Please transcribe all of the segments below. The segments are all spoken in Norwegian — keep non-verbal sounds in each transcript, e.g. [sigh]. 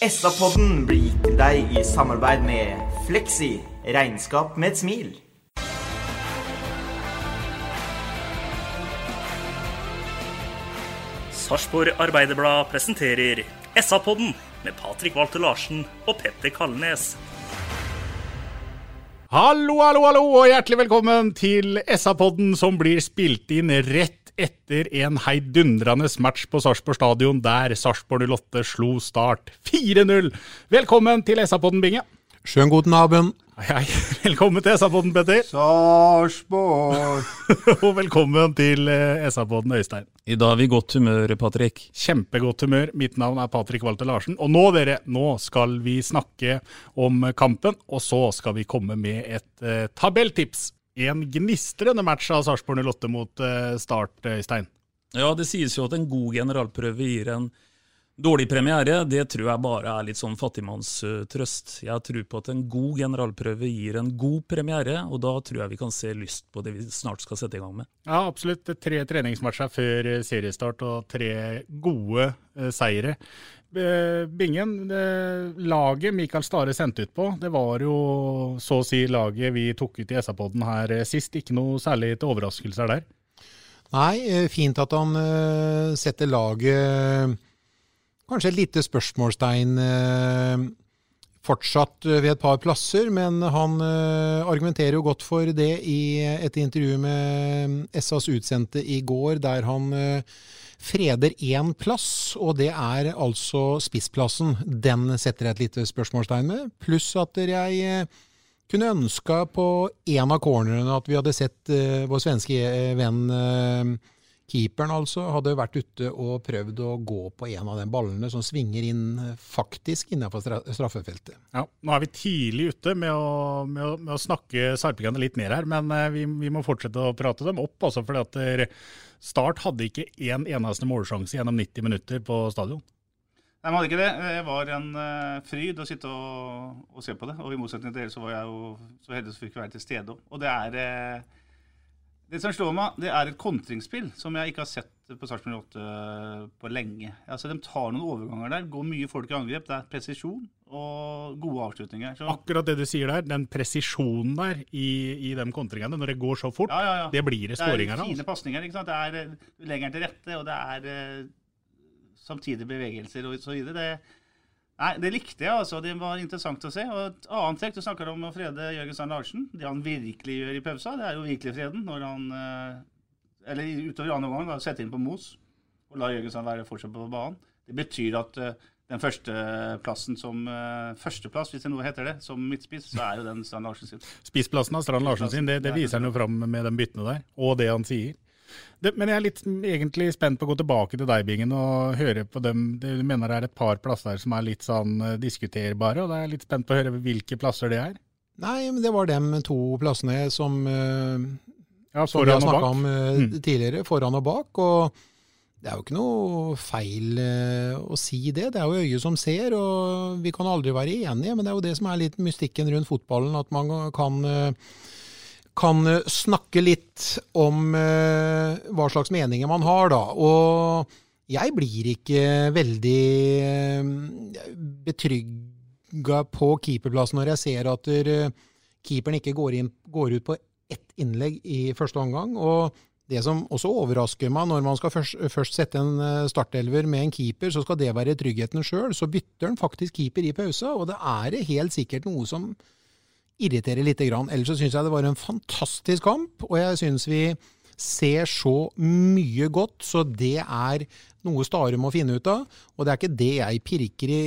SA-podden blir gitt til deg i samarbeid med Fleksi. Regnskap med et smil. Sarpsborg Arbeiderblad presenterer SA-podden med Patrik Walter Larsen og Petter Kalnes. Hallo, hallo, hallo, og hjertelig velkommen til SA-podden som blir spilt inn rett etter en heidundrende match på Sarpsborg stadion, der Sarpsborg 08 slo Start 4-0. Velkommen til SA-podden, Binge. Schönen guten Abend. Hei, hei. [laughs] Velkommen til SA-podden, Petter. Sarpsborg. [laughs] Og velkommen til eh, SA-podden, Øystein. I dag er vi i godt humør, Patrick. Kjempegodt humør. Mitt navn er Patrik Walter Larsen. Og nå, dere, nå skal vi snakke om kampen, og så skal vi komme med et eh, tabelltips. En gnistrende match av Sarpsborg 08 mot eh, Start, Øystein. Ja, det sies jo at en god generalprøve gir en dårlig premiere. Det tror jeg bare er litt sånn fattigmannstrøst. Jeg tror på at en god generalprøve gir en god premiere, og da tror jeg vi kan se lyst på det vi snart skal sette i gang med. Ja, absolutt. Tre treningsmatcher før eh, seriestart og tre gode eh, seire. Eh, Bingen, eh, laget Mikael Stare sendte ut på, det var jo så å si laget vi tok ut i SA-podden her eh, sist. Ikke noe særlig til overraskelser der. Nei, fint at han setter laget Kanskje et lite spørsmålstegn fortsatt ved et par plasser, men han argumenterer jo godt for det i et intervju med SAs utsendte i går, der han freder én plass, og det er altså spissplassen. Den setter jeg et lite spørsmålstegn med, pluss at jeg eh, kunne ønska på en av cornerne at vi hadde sett eh, vår svenske eh, venn keeperen altså hadde vært ute og prøvd å gå på en av de ballene som svinger inn eh, faktisk innenfor straffefeltet. Ja, Nå er vi tidlig ute med å, med å, med å snakke sarpingene litt ned her, men eh, vi, vi, må fortsette å prate dem opp. Altså, fordi at eh, Start hadde ikke én en eneste målsjanse gjennom 90 minutter på stadion. Nei, man hadde ikke det. Det var en uh, fryd å sitte og, og, se på det. Og i motsetning til dere så var jeg jo så heldig som fikk være til stede òg. Og det er uh, Det som slår meg, det er et kontringsspill som jeg ikke har sett på Sarpsborg 8 på lenge. Altså, De tar noen overganger der, går mye folk i angrep. Det er presisjon og gode avslutninger. Så. Akkurat det du sier der, den presisjonen der i, i de kontringene, når det går så fort, ja, ja, ja. det blir det skåringer av. Det er fine pasninger. ikke sant? Det er lenger til rette, og det er uh, samtidige bevegelser og så videre. Det, nei, det likte jeg, altså. Det var interessant å se. Og et annet trekk, du snakker om å frede Jørgen Strand Larsen. Det han virkelig gjør i pausa, det er jo virkelig freden. Når han, uh, eller utover andre omgang, da, setter inn på Mos og lar Jørgen Strand være fortsatt på banen. Det betyr at den førsteplassen som uh, Førsteplass, hvis det noe heter det, som midtspiss, så er jo den Strand Larsen sin. Spissplassen av Strand Larsen sin, det, det viser han jo fram med de byttene der, og det han sier. Det, men jeg er litt egentlig spent på å gå tilbake til deg, Bingen, og høre på dem. Du mener det er et par plasser som er litt sånn diskuterbare, og da er jeg litt spent på å høre hvilke plasser det er? Nei, men det var de to plassene som, uh, ja, som vi har snakka om uh, mm. tidligere, foran og bak. og det er jo ikke noe feil å si det. Det er jo øyet som ser, og vi kan aldri være enige. Men det er jo det som er litt mystikken rundt fotballen, at man kan, kan snakke litt om uh, hva slags meninger man har, da. Og jeg blir ikke veldig betrygga på keeperplassen når jeg ser at keeperen ikke går, inn, går ut på ett innlegg i første omgang. og Det som også overrasker meg, når man skal først, først sette en eh, startelver med en keeper, så skal det være tryggheten sjøl. Så bytter han faktisk keeper i pausa, og det er helt sikkert noe som irriterer grann. Ellers så syns jeg det var en fantastisk kamp, og jeg syns vi ser så mye godt, så det er noe Stare må finne ut av. Og det er ikke det jeg pirker i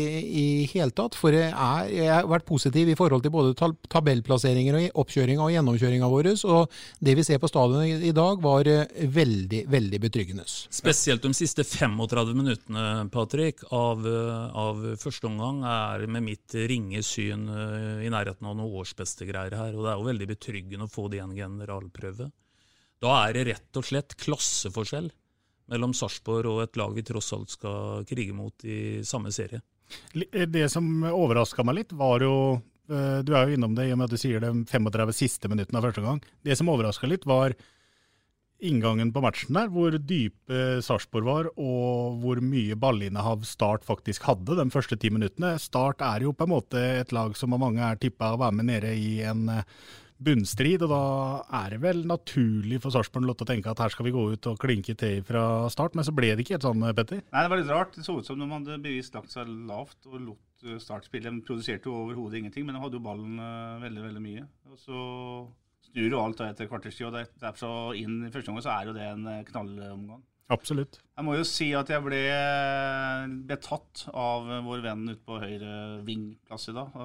i hele tatt. For jeg, er, jeg har vært positiv i forhold til både tabellplasseringer og oppkjøringa og gjennomkjøringa vår. Og det vi ser på stadionet i, dag, var eh, veldig, veldig betryggende. Spesielt de siste 35 minuttene, Patrick, av, eh, av første omgang er med mitt ringe syn eh, i nærheten av noe årsbestegreier her. Og det er jo veldig betryggende å få det i en generalprøve. Da er det rett og slett klasseforskjell mellom Sarpsborg og et lag vi tross alt skal krige mot i samme serie. Eh, det som overraska meg litt, var jo eh, Du er jo innom det i og med at du sier det 35 siste minuttene av første gang. Det som overraska litt, var inngangen på matchen der, hvor dype Sarpsborg var, og hvor mye ballinnehav Start faktisk hadde de første ti minuttene. Start er jo på en måte et lag som av mange er tippa å være med nede i en eh, bunnstrid, og da er det vel naturlig for Sarpsborg å tenke at her skal vi gå ut og klinke til fra start, men så ble det ikke helt sånn, Petter? Nei, det var litt rart. Det så ut som de hadde bevisst lagt seg lavt og lot eh, Start spille. De produserte jo overhodet ingenting, men de hadde jo ballen uh, veldig, veldig mye. Og så snur jo alt da etter kvarters tid, og derfor så inn i første omgang så er jo det en eh, knallomgang. Absolutt. Jeg må jo si at jeg ble betatt av vår venn ute på høyre vingplass i dag,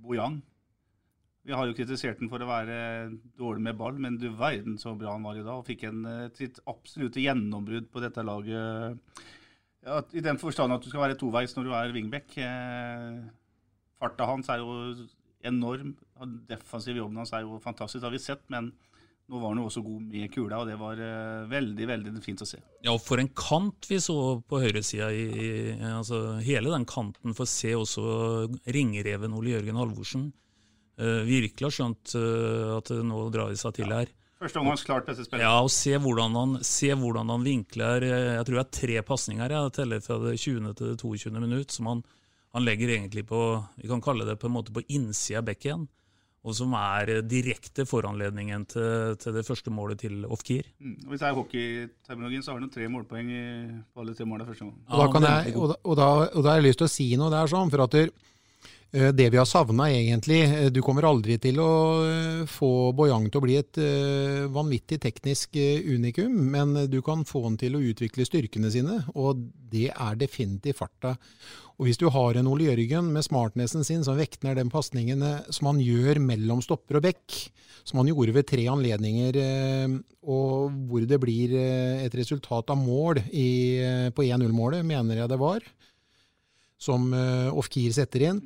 Bojang. Vi har jo kritisert den for å være dårlig med ball, men du verden så bra han var i dag. Og fikk en, eh, sitt absolutte gjennombrudd på dette laget. Ja, I den forstand at du skal være toveis når du er wingback. Eh, farta hans er jo enorm. Defensiv jobben hans er jo fantastisk, det har vi sett. Men nå var han jo også god med kula, og det var uh, veldig veldig fint å se. Ja, og For en kant vi så på høyresida. Altså, hele den kanten får se også ringreven Ole Jørgen Halvorsen. Uh, virkelig har skjønt uh, at nå drar de seg til her. Første omgangs klart beste spiller. Ja, og se hvordan han, se hvordan han vinkler eh, Jeg tror det er tre pasninger jeg teller fra det 20. til det 22. minutt, som han, han, legger egentlig på Vi kan kalle det på en måte på innsida av bekken. Og som er direkte foranledningen til, til det første målet til Ofkir. Mm. Hvis det er hockeyterminologien, så har han tre målpoeng i, på alle tre målene første gang. Og da, jeg, og, da, og, da, og da, har jeg lyst til å si noe der, sånn, for at der, Eh, det vi har savna egentlig eh, Du kommer aldri til å eh, få Boyang til å bli et vanvittig teknisk unikum, men du kan få han til å utvikle styrkene sine, og det er definitivt farta. Og Hvis du har en Ole Jørgen med smartnessen sin som vekter den pasningene som han gjør mellom stopper og bekk, som han gjorde ved tre anledninger, og hvor det blir et resultat av mål i, på 1-0-målet, mener jeg det var, som Ofkir setter inn,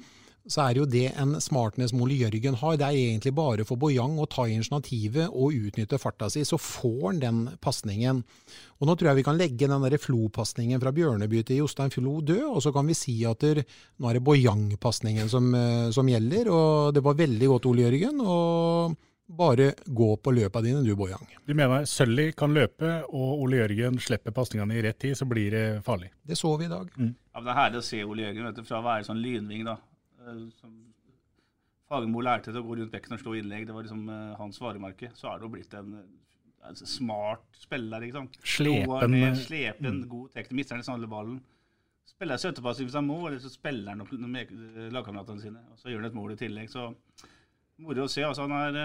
så er jo det en smartness Mole Jørgen har. Det er egentlig bare for Boyang å ta initiativet og utnytte farta si, så får han den pasningen. Og Nå tror jeg vi kan legge den der Flo-pasningen fra Bjørneby til Jostein Flo død, og så kan vi si at der, nå er det Boyang-pasningen som, eh, som, gjelder. og Det var veldig godt, Ole Jørgen. og bare gå på løpa dine, du Bojang. Du mener Sølly kan løpe, og Ole Jørgen slipper pasningene i rett tid, så blir det farlig? Det så vi i dag. Mm. Ja, det er herlig å se Ole Jørgen vet du, fra å være sånn lynving da, som Fagermo lærte til å gå rundt bekken og slå innlegg, det var liksom uh, hans varemerke, så har det jo blitt en altså, smart spiller. ikke sant? Slepen. Ned, slepen, mm. god teknikk. Mister liksom alle ballen. Spiller støttepass hvis han må, eller så spiller han opp med lagkameratene sine. Og så gjør han et mål i tillegg. så moro å se. Altså, er,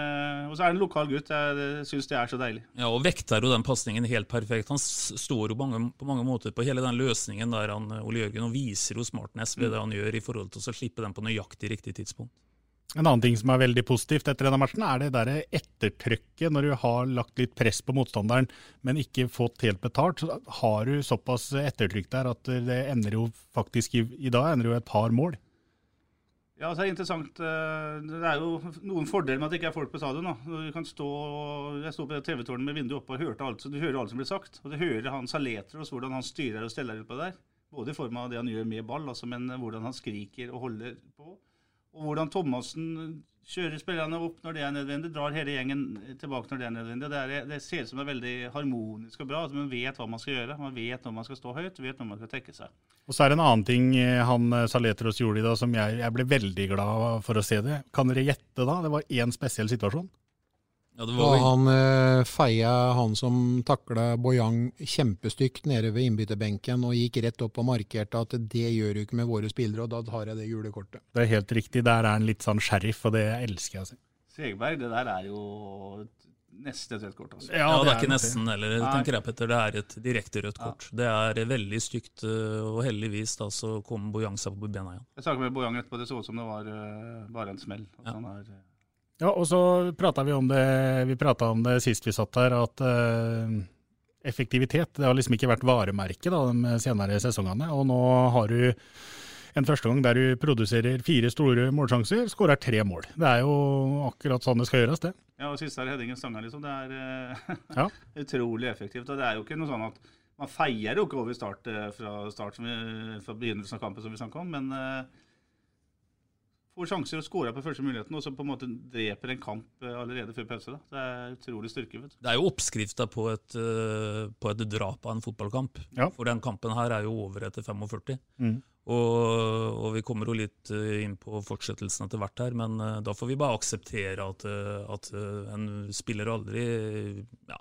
og så er han en lokal gutt. Jeg syns det er så deilig. Ja, og vekter jo den pasningen helt perfekt. Han står jo mange, på mange måter på hele den løsningen der han, Ole Jørgen, og viser jo smartness ved det han gjør i forhold til å slippe den på nøyaktig riktig tidspunkt. En annen ting som er veldig positivt etter denne matchen, er det der ettertrykket. Når du har lagt litt press på motstanderen, men ikke fått helt betalt, så har du såpass ettertrykk der at det ender jo faktisk i, i dag ender jo et par mål. Ja, så er Det interessant. Eh, det er jo noen fordeler med at det ikke er folk på stadion. Du kan stå, Jeg sto på TV-tårnet med vinduet oppe og hørte alt, du hører alt som blir sagt. Og du hører han Saletros, hvordan han styrer og steller utpå der. Både i form av det han gjør med ball, altså, men hvordan han skriker og holder på. Og hvordan Thomassen kjører spillerne opp når det er nødvendig, drar hele gjengen tilbake når det er nødvendig. Det, er, det ser ut som det er veldig harmonisk og bra. Altså, man vet hva man skal gjøre. Man vet når man skal stå høyt, vet når man skal tekke seg. Og Så er det en annen ting eh, han eh, Saletros gjorde i dag som jeg, jeg, ble veldig glad for å se det. Kan dere gjette da? Det var én spesiell situasjon. Ja, det var og han eh, feia han som takla Boyang kjempestygt nede ved innbytterbenken og gikk rett opp og markerte at det gjør du ikke med våre spillere, og da tar jeg det gule kortet. Det er helt riktig. Der er han litt sånn sheriff, og det elsker jeg å si. Segberg, det der er jo nesten et rødt kort. Altså. Ja, det er ikke nesten heller, Nei. tenker jeg, Petter. Det er et direkte rødt kort. Det er veldig stygt, eh, og heldigvis da så kom Bojang seg på bena igjen. Jeg snakket med Bojang etterpå, det så ut som det var eh, bare en smell. At han er, eh, Ja, og så prata vi om det vi om det sist vi satt her, at uh, effektivitet det har liksom ikke vært varemerket da, de senere sesongene. Og nå har du en første gang der du produserer fire store målsjanser, skårer tre mål. Det er jo akkurat sånn det skal gjøres, det. Ja, og siste her headingen stanga, liksom. Det er uh, Ja. [laughs] utrolig effektivt. Og det er jo ikke noe sånn at man feier jo ikke over start eh, fra start fra begynnelsen av kampen, som vi snakka om, men eh, får sjanser og scorer på første muligheten, og så på en måte dreper en kamp eh, allerede før pause. Da. Det er utrolig styrke. vet du. Det er jo oppskrifta på, eh, på et drap av en fotballkamp. For den kampen her er jo over etter 45. Mm. Og, og vi kommer jo litt eh, inn på fortsettelsen etter hvert her, men da får vi bare akseptere at, at en spiller aldri ja,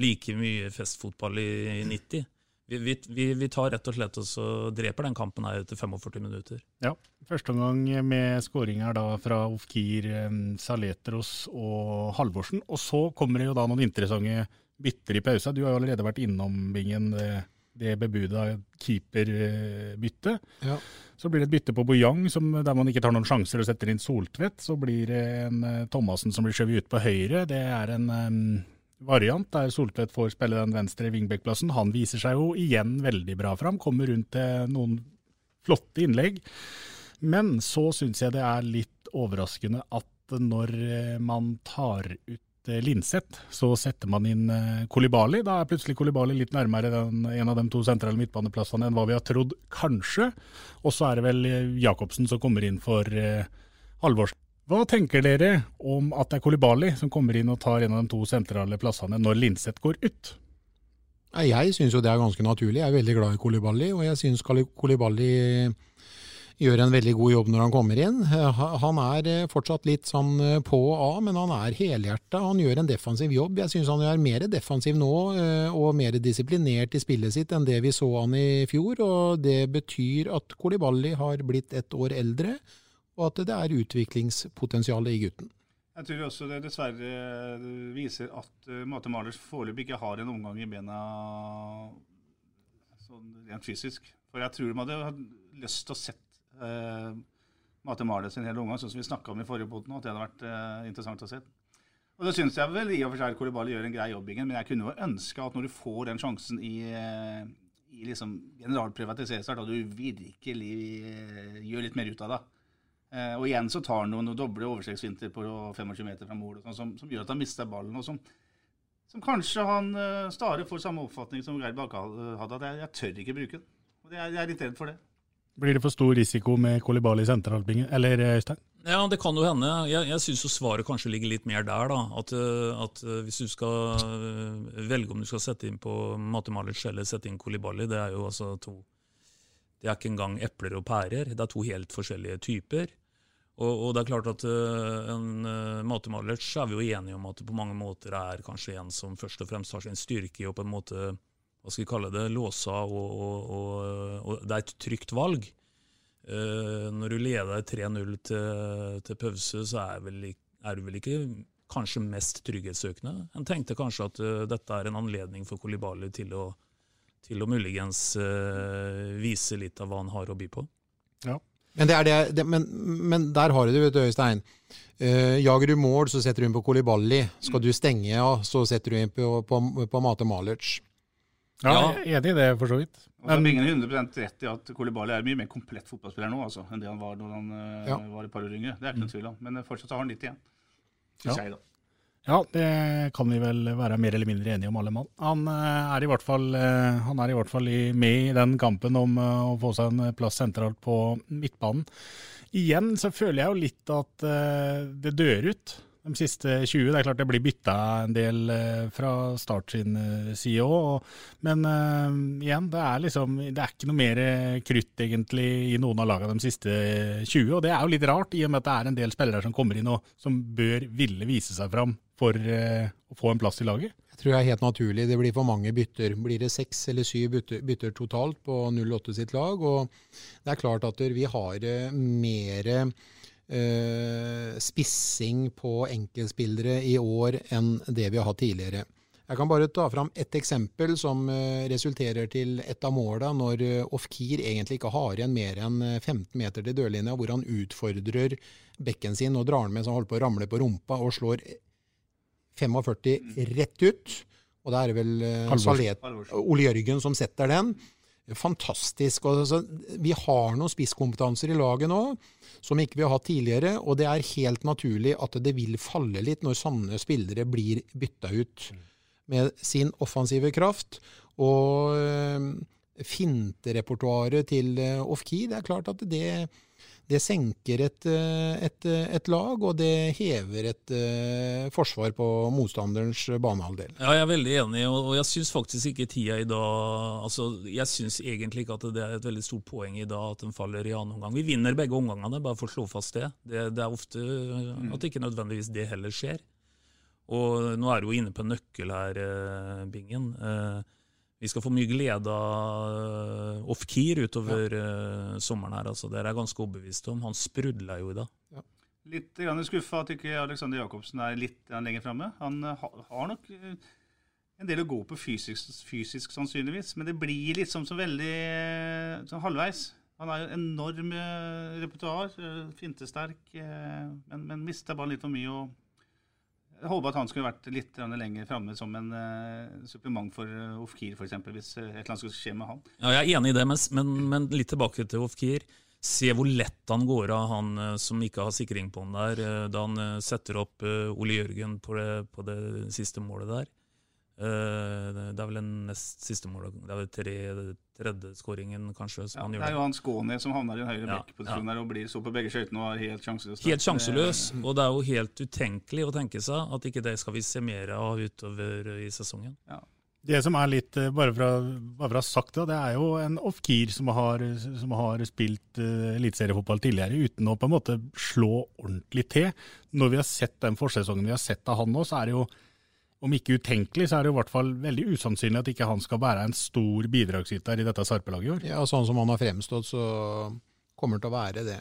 like mye festfotball i, i 90. Vi, vi, vi, tar rett og slett og så dreper den kampen her etter 45 minutter. Ja, første omgang med skåringer da fra Ofkir, eh, Saletros og Halvorsen. Og så kommer det jo da noen interessante bytter i pausa. Du har jo allerede vært innom, Bingen, det, det bebuda keeperbyttet. Ja. Så blir det et bytte på Bojang, som, der man ikke tar noen sjanser og setter inn Soltvedt. Så blir det en eh, Thomassen som blir skjøvet ut på høyre. Det er en eh, variant der Soltvedt får spille den venstre wingback-plassen. Han viser seg jo igjen veldig bra fram, kommer rundt til noen flotte innlegg. Men så syns jeg det er litt overraskende at når eh, man tar ut eh, Linseth, så setter man inn eh, Kolibali. Da er plutselig Kolibali litt nærmere den, en av de to sentrale midtbaneplassene enn hva vi har trodd, kanskje. Og så er det vel Jacobsen som kommer inn for Halvorsen. Hva tenker dere om at det er Kolibali som kommer inn og tar en av de to sentrale plassene når Linseth går ut? Jeg syns jo det er ganske naturlig. Jeg er veldig glad i Kolibali, og jeg syns Kolibali gjør en veldig god jobb når han kommer inn. Han er eh, fortsatt litt sånn eh, på og av, men han er helhjerta. Han gjør en defensiv jobb. Jeg syns han er mer defensiv nå, eh, og mer disiplinert i spillet sitt enn det vi så han i fjor. og Det betyr at Kolibali har blitt et år eldre, og at det er utviklingspotensial i gutten. Jeg tror også det dessverre viser at uh, Mate Malers foreløpig ikke har en omgang i bena sånn rent fysisk. For jeg tror de hadde lyst til å sett uh, Mate Maler sin hele omgang, sånn som vi snakka om i forrige pod nå, at det hadde vært eh, interessant å se. Og det syns jeg vel i og for seg Kolibali gjør en grei jobb, men jeg kunne jo ønske at når du får den sjansen i, eh, i liksom generalprivatiseringsstart, at du virkelig eh, gjør litt mer ut av det. Eh, og igjen så tar han noen, noen doble overstreksvinter på 25 meter fra mål, sånn, som, som gjør at han mister ballen. og som, som kanskje han uh, Stare får samme oppfatning som Geir Bakke hadde, at jeg, jeg tør ikke bruke den. Og det er, jeg er litt redd for det. Blir det for stor risiko med Kolibali i sentralbingen, eller eh, Øystein? Ja, det kan jo hende. Jeg, jeg syns svaret kanskje ligger litt mer der. da, At, eh, at eh, hvis du skal eh, velge om du skal sette inn på Matemalic eller sette inn Kolibali, det er jo altså to Det er ikke engang epler og pærer. Det er to helt forskjellige typer. Og, og det er klart at eh, en uh, Matemalic er vi jo enige om at det på mange måter er kanskje en som først og fremst har sin styrke i å på en måte hva skal vi kalle det, låse av, og, og, og, det er et trygt valg. Eh, når du leder 3-0 til, til pause, så er, vel, er du vel ikke kanskje mest trygghetssøkende. En tenkte kanskje at dette er en anledning for Kolibali til å, til å muligens vise litt av hva han har å by på. Ja. Men, det er det, det, men, men der har du det, vet du, Øystein. Uh, jager du mål, så setter du inn på Kolibali. Skal du stenge, ja, så setter du inn på, på, på Mate Malic. Ja, jeg er enig i det, for så vidt. Og så er Bingen 100% rett i at Kolibali er mye mer komplett fotballspiller nå altså, enn det han var da han eh, Ja. var et par år yngre. Det er ikke noe tvil om. Men eh, fortsatt har han litt igjen. Ja. Jeg, da. Ja, det kan vi vel være mer eller mindre enige om, alle mann. Han eh, er i hvert fall, eh, i, hvert fall med i den kampen om eh, å få seg en plass sentralt på midtbanen. Igjen så føler jeg jo litt at eh, det dør ut de siste 20. Det er klart det blir bytta en del eh, fra Start sin eh, side òg, men eh, igjen, det er liksom Det er ikke noe mer eh, krutt egentlig i noen av lagene de siste 20, og det er jo litt rart, i og med at det er en del spillere som kommer inn og som bør ville vise seg fram for eh, å få en plass i laget? Jeg tror det er helt naturlig. Det blir for mange bytter. Blir det seks eller syv bytter, bytter totalt på 08 sitt lag? Og det er klart at vi har eh, mer eh, spissing på enkeltspillere i år enn det vi har hatt tidligere. Jeg kan bare ta fram ett eksempel som eh, resulterer til et av måla, når Ofkir egentlig ikke har igjen mer enn 15 eh, meter til dørlinja, hvor han utfordrer bekken sin og drar den med så han holder på å ramle på rumpa og slår 45 rett ut. Og det er vel Salet, Ole Jørgen som setter den. Fantastisk. Altså, vi har noen spisskompetanser i laget nå som ikke vi har hatt tidligere, og det er helt naturlig at det vil falle litt når sanne spillere blir bytta ut med sin offensive kraft. Og øh, finterepertoaret til øh, Ofki, det er klart at det, det senker et, øh, et, et, lag, og det hever et uh, forsvar på motstanderens banehalvdel. Ja, jeg er veldig enig, og jeg syns faktisk ikke tida i dag altså, Jeg syns egentlig ikke at det er et veldig stort poeng i dag at den faller i annen omgang. Vi vinner begge omgangene, bare for å slå fast det. Det, det er ofte at det ikke nødvendigvis det heller skjer. Og nå er du jo inne på en nøkkel her, eh, Bingen. Eh, vi skal få mye glede av eh, off-keer utover ja. sommeren her. altså Det er jeg ganske overbevist om. Han sprudler jo i dag. Ja. Litt skuffa at ikke Alexander Jacobsen er litt lenger framme. Han har nok en del å gå på fysisk, fysisk, sannsynligvis, men det blir liksom så veldig så halvveis. Han har jo enorm repertoar, fintesterk, men, men mister bare litt for mye. og jeg håper at han skulle vært litt lenger framme som en uh, supplement for uh, Ofkir, f.eks., hvis uh, et eller annet skulle skje med han. Ja, Jeg er enig i det, men, men litt tilbake til Ofkir. Se hvor lett han går av, han uh, som ikke har sikring på han der, da han setter opp Ole Jørgen på det, på det, siste målet der. det er vel den nest siste målet. Det er vel tre, tredje skåringen, kanskje. Ja, det er jo han Skåne som havner i en høyre ja, backposisjon ja. der og blir så på begge skøytene og er helt sjanseløs. Helt sjanseløs, og det er jo helt utenkelig å tenke seg at ikke det skal vi se mer av utover i sesongen. Ja. Det som er litt, eh, bare for å ha sagt det, det er jo en off-keer som, som, har spilt uh, eliteseriefotball tidligere uten å på en måte slå ordentlig til. Når vi har sett den forsesongen vi har sett av han nå, så er det jo om ikke utenkelig, så er det i hvert fall veldig usannsynlig at ikke han skal være en stor bidragsyter i dette Sarpelaget i år. Ja, sånn som han har fremstått, så kommer det til å være det.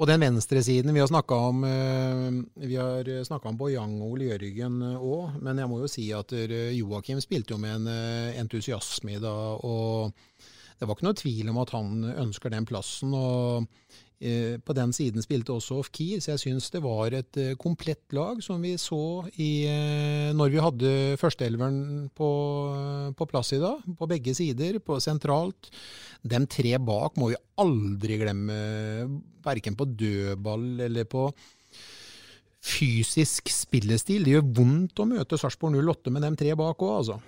Og den venstresiden vi har snakka om eh, Vi har snakka om Bojang og Ole Jørgen òg, men jeg må jo si at eh, Joakim spilte jo med en eh, entusiasme i dag. og det var ikke noe tvil om at han ønsker den plassen. og Eh, på den siden spilte også Off-Key, så jeg syns det var et eh, komplett lag som vi så i, eh, når vi hadde førsteelveren på, på, plass i dag. På begge sider, på sentralt. De tre bak må vi aldri glemme, verken på dødball eller på fysisk spillestil. Det gjør vondt å møte Sarpsborg 08 med de tre bak òg, altså.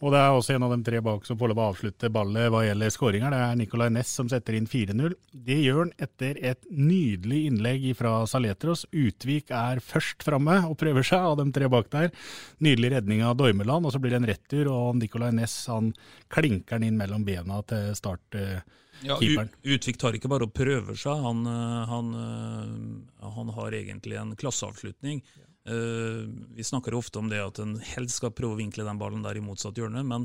Og det er også en av de tre bak som får lov å avslutte ballet hva gjelder skåringer. Det er Nicolay Næss som setter inn 4-0. Det gjør han etter et nydelig innlegg fra Saletros. Utvik er først framme og prøver seg av de tre bak der. Nydelig redning av Dormeland, og så blir det en retur. Og Nicolay Næss han klinker den inn mellom bena til startkeeperen. Ja, Utvik tar ikke bare og prøver seg, han, eh, han, eh, han har egentlig en klasseavslutning. Ja. Uh, vi snakker ofte om det at en helst skal prøve å vinkle den ballen der i motsatt hjørne, men,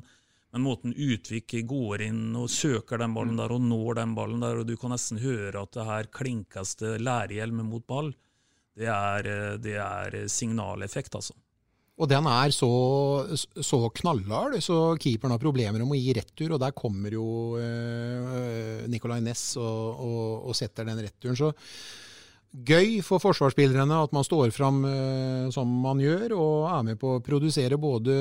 men måten Utvik går inn og søker den ballen der og når den ballen der, og du kan nesten høre at det her klinkes det lærhjelm mot ball, det er, eh, det er signaleffekt, altså. Og den er så, så knallhard, så keeperen har problemer med å gi retur. Og der kommer jo eh, Nicolay Næss og, og, og, setter den returen. Så gøy for forsvarsspillerne at man står fram uh, som man gjør, og er med på å produsere både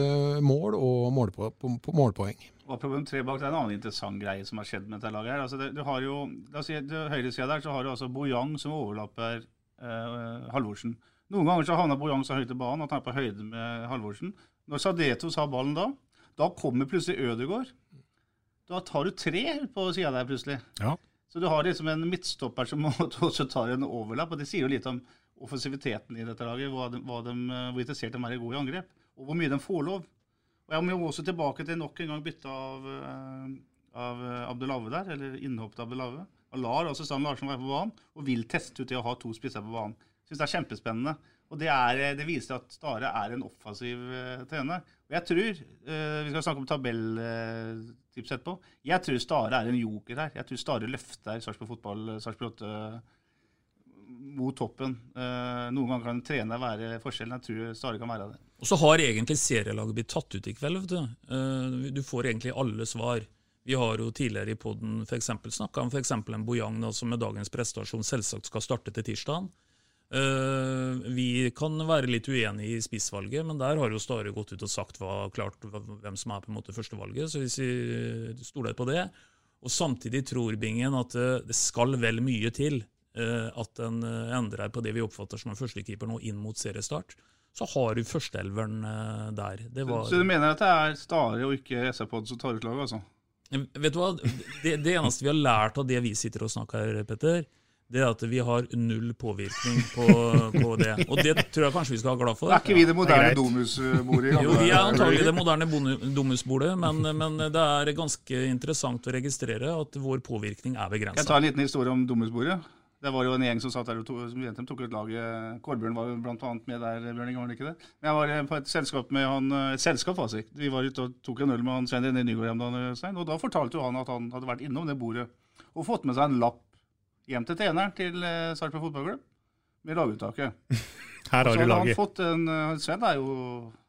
mål og målpo målpoeng. Og problem tre bak, det er en annen interessant greie som har skjedd med dette laget. her. Altså det, du har jo, la oss si, Høyresida der så har du altså Bojang som overlapper eh, Halvorsen. Noen ganger så havner Bojang så høyt i banen at han er på høyde med Halvorsen. Når Sadetos har ballen da, da kommer plutselig Ødegaard. Da tar du tre på sida der plutselig. Ja. Så du har liksom en midtstopper som [laughs] også tar en overlapp. og Det sier jo litt om offensiviteten i dette laget, hva de, hva de, hvor interessert de er i gode angrep, og hvor mye de får lov. Og Jeg må jo også tilbake til nok en gang bytte av, eh, av Abdelave der, eller innhoppet Abdelave. Og lar også Stan Larsen være på banen, og vil teste ut det å ha to spisser på banen. Syns det er kjempespennende. Og det, er, det viser at Stare er en offensiv uh, trener. Og jeg tror, uh, Vi skal snakke om tabelltips etterpå. Jeg tror Stare er en joker her. Jeg tror Stare løfter Sarpsborg fotball, Sarpsborg 8 mot toppen. Noen ganger kan en trener være forskjellen. Jeg tror Stare kan være det. Og så har egentlig serielaget blitt tatt ut i kveld. Du Du får egentlig alle svar. Vi har jo tidligere i poden snakka om f.eks. en Bojang som med dagens prestasjon selvsagt skal starte til tirsdag. Uh, vi kan være litt uenige i spissvalget, men der har jo Stare gått ut og sagt hva, klart hvem som er på en måte førstevalget. Så hvis vi stoler på det Og samtidig tror Bingen at det skal vel mye til Eh, at en eh, endrer på det vi oppfatter som en førstekeeper nå inn mot seriestart, så har du førsteelveren eh, der. Var... Så du mener at det er Stare og ikke SR-Pod som tar ut laget, altså? Vet du hva, det, det, eneste vi har lært av det vi sitter og snakker Petter, det er at vi har null påvirkning på, på, det. Og det tror jeg kanskje vi skal være glad for. Er ikke vi det moderne domusbordet? Jo, vi er antagelig det moderne domusbordet, men, men, det er ganske interessant å registrere at vår påvirkning er begrensa. Jeg tar en liten historie om domusbordet. Det var jo en gjeng som satt der og to, som tok ut laget. Kolbjørn var bl.a. med der, Bjørning, var det ikke det? Men jeg var eh, på et selskap med han, eh, et selskap, altså. Vi var ute og tok en øl med han Svein René Nygård, hjem, og da fortalte jo han at han hadde vært innom det bordet og fått med seg en lapp hjem til treneren til eh, Sarpsborg fotballklubb med laguttaket. [laughs] Her har du laget. Han fått en, Sven er jo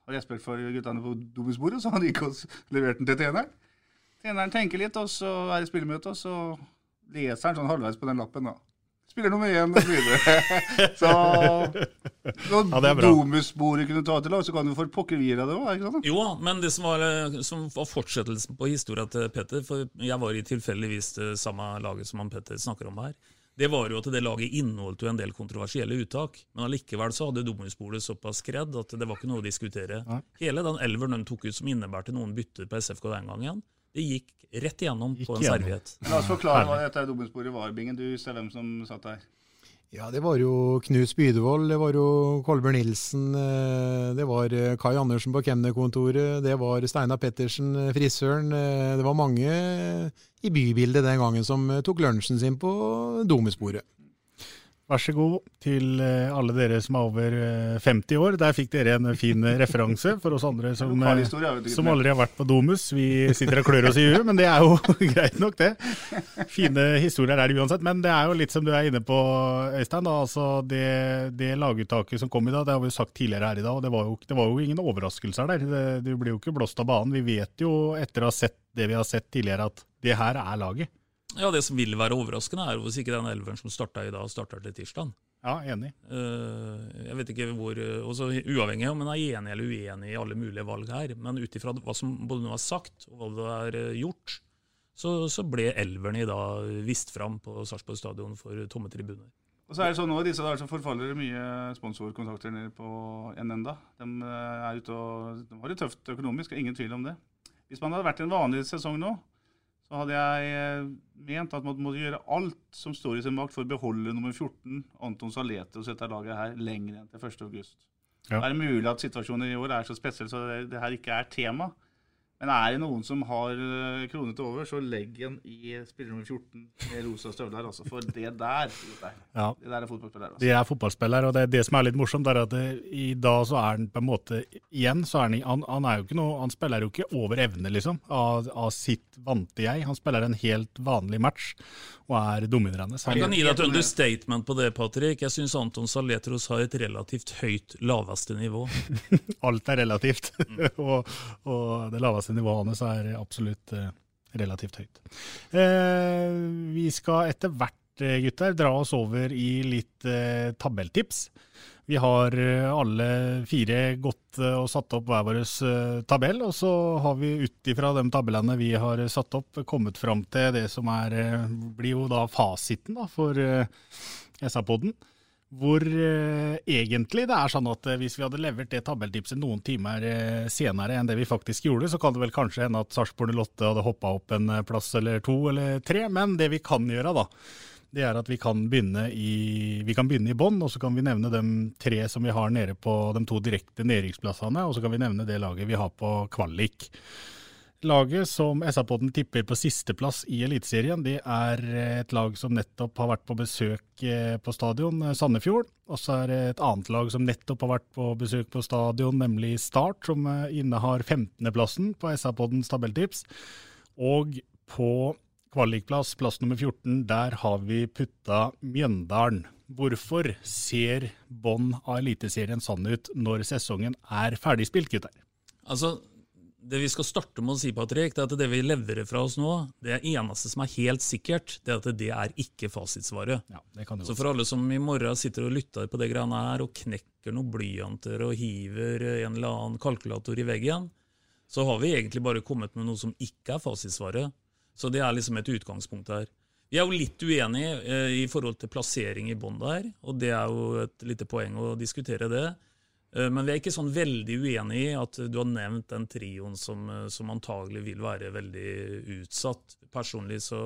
har respekt for guttene på dobbeltbordet, [laughs] så han gikk og leverte den til treneren. Treneren tenker litt, og så er det spillemøte, og så leser han sånn halvveis på den lappen. da spiller nummer én osv. Så når [laughs] ja, Domus-bordet kunne ta til lag, så kan du få pokker vi det òg. Jo, men det som var, som var, fortsettelsen på historien til Petter, for jeg var i tilfeldigvis det samme laget som han Petter snakker om her, det var jo at det laget inneholdt jo en del kontroversielle uttak. Men allikevel så hadde Domus-bordet såpass skredd at det var ikke noe å diskutere. Hele den elveren de tok ut som innebærte noen bytter på SFK den gangen, det gikk rett igjennom gikk på en igjennom. serviett. La oss forklare hva dette dobbeltsporet var, Bingen. Du ser hvem som satt der. Ja, det var jo Knut Spydevold, det var jo Kolbjørn Nilsen, eh, det var eh, Kai Andersen på kemnerkontoret, det var Steinar Pettersen, eh, frisøren. Det var mange i bybildet den gangen som tok lunsjen sin på Domesporet. Vær så god til eh, alle dere som er over 50 eh, år. Der fikk dere en fin eh, referanse for oss andre som, som aldri har vært på Domus. Vi sitter og klør oss i huet, men det er jo [laughs] greit nok, det. Fine historier er det uansett. Men det er jo litt som du er inne på, Øystein. Da. Altså det, det laguttaket som kom i dag, det har vi sagt tidligere her i dag. og Det var jo, det var jo ingen overraskelser der. Det, det blir jo ikke blåst av banen. Vi vet jo etter å ha sett det vi har sett tidligere, at det her er laget. Ja, Det som vil være overraskende, er hvis ikke den elveren som starta i dag, starter til tirsdag. Ja, enig. Uh, jeg vet ikke hvor, uh, også Uavhengig om en er enig eller uenig i alle mulige valg her, men ut ifra hva som både nå er sagt og hva det er uh, gjort, så, så, ble elveren i dag vist fram på Sarpsborg stadion for tomme tribuner. Og så er det sånn nå, I disse dager så forfaller det mye sponsorkontakter nede på NN. da. De, er ute og, de har det tøft økonomisk, ingen tvil om det. Hvis man hadde vært i en vanlig sesong nå, så hadde jeg eh, ment at man måtte gjøre alt som står i sin makt for å beholde nummer 14, Anton Salete, og sette laget her lenger enn til 1.8. Ja. Er det mulig at situasjonen i år er så spesiell så det, det her ikke er tema? Men er det noen som har eh, kroner til over, så legg den i spiller nummer 14 med rosa støvler. Altså. For det der, ja. det der er fotballspiller. Altså. Det er fotballspiller, og det, det som er litt morsomt, er at det, i dag så er han på en måte igjen så er han, han, han, er jo ikke noe, han spiller jo ikke over evne, liksom, av, av sitt vante jeg. Han spiller en helt vanlig match og er dominerende. Jeg kan gi deg et understatement på det, Patrick. Jeg syns Anton Saletros har et relativt høyt laveste nivå. [laughs] Alt er relativt, mm. [laughs] og, og, det laveste nivået hans er absolutt eh, relativt høyt. Eh, vi skal etter hvert, eh, gutter, dra oss over i litt eh, tabelltips. Vi har alle fire gått og satt opp hver vår tabell, og så har vi ut ifra de tabellene vi har satt opp, kommet fram til det som er, blir jo da fasiten da, for SA-poden. Hvor eh, egentlig det er sånn at hvis vi hadde levert det tabelltipset noen timer eh, senere enn det vi faktisk gjorde, så kan det vel kanskje hende at Sarpsborg 08 hadde hoppa opp en plass eller to eller tre. Men det vi kan gjøre, da, det er at vi kan begynne i, vi i bånn, og så kan vi nevne de tre som vi har nede på de to direkte nedrykksplassene, og så kan vi nevne det laget vi har på kvalik. Laget som SA-podden tipper på sisteplass i Eliteserien, det er et lag som nettopp har vært på besøk eh, på stadion, eh, Sandefjord. Og så er det et annet lag som nettopp har vært på besøk på stadion, nemlig Start, som eh, innehar 15.-plassen på SA-poddens tabelltips. Og på kvalikplass, plass nummer 14, der har vi putta Mjøndalen. Hvorfor ser bånn av Eliteserien sånn ut når sesongen er ferdigspilt, gutter? Altså, det vi skal starte med å si, Patrick, det er at det vi leverer fra oss nå, det eneste som er helt sikkert, det er at det er ikke fasitsvaret. Ja, det kan det Så for alle som i morgen sitter og lytter på det greiene her, og knekker noen blyanter og hiver en eller annen kalkulator i veggen, så har vi egentlig bare kommet med noe som ikke er fasitsvaret. Så det er liksom et utgangspunkt her. Vi er jo litt uenige eh, i forhold til plassering i bånn der, og det er jo et lite poeng å diskutere det. Eh, men vi er ikke sånn veldig uenig i at du har nevnt den trioen som, eh, som antagelig vil være veldig utsatt. Personlig så,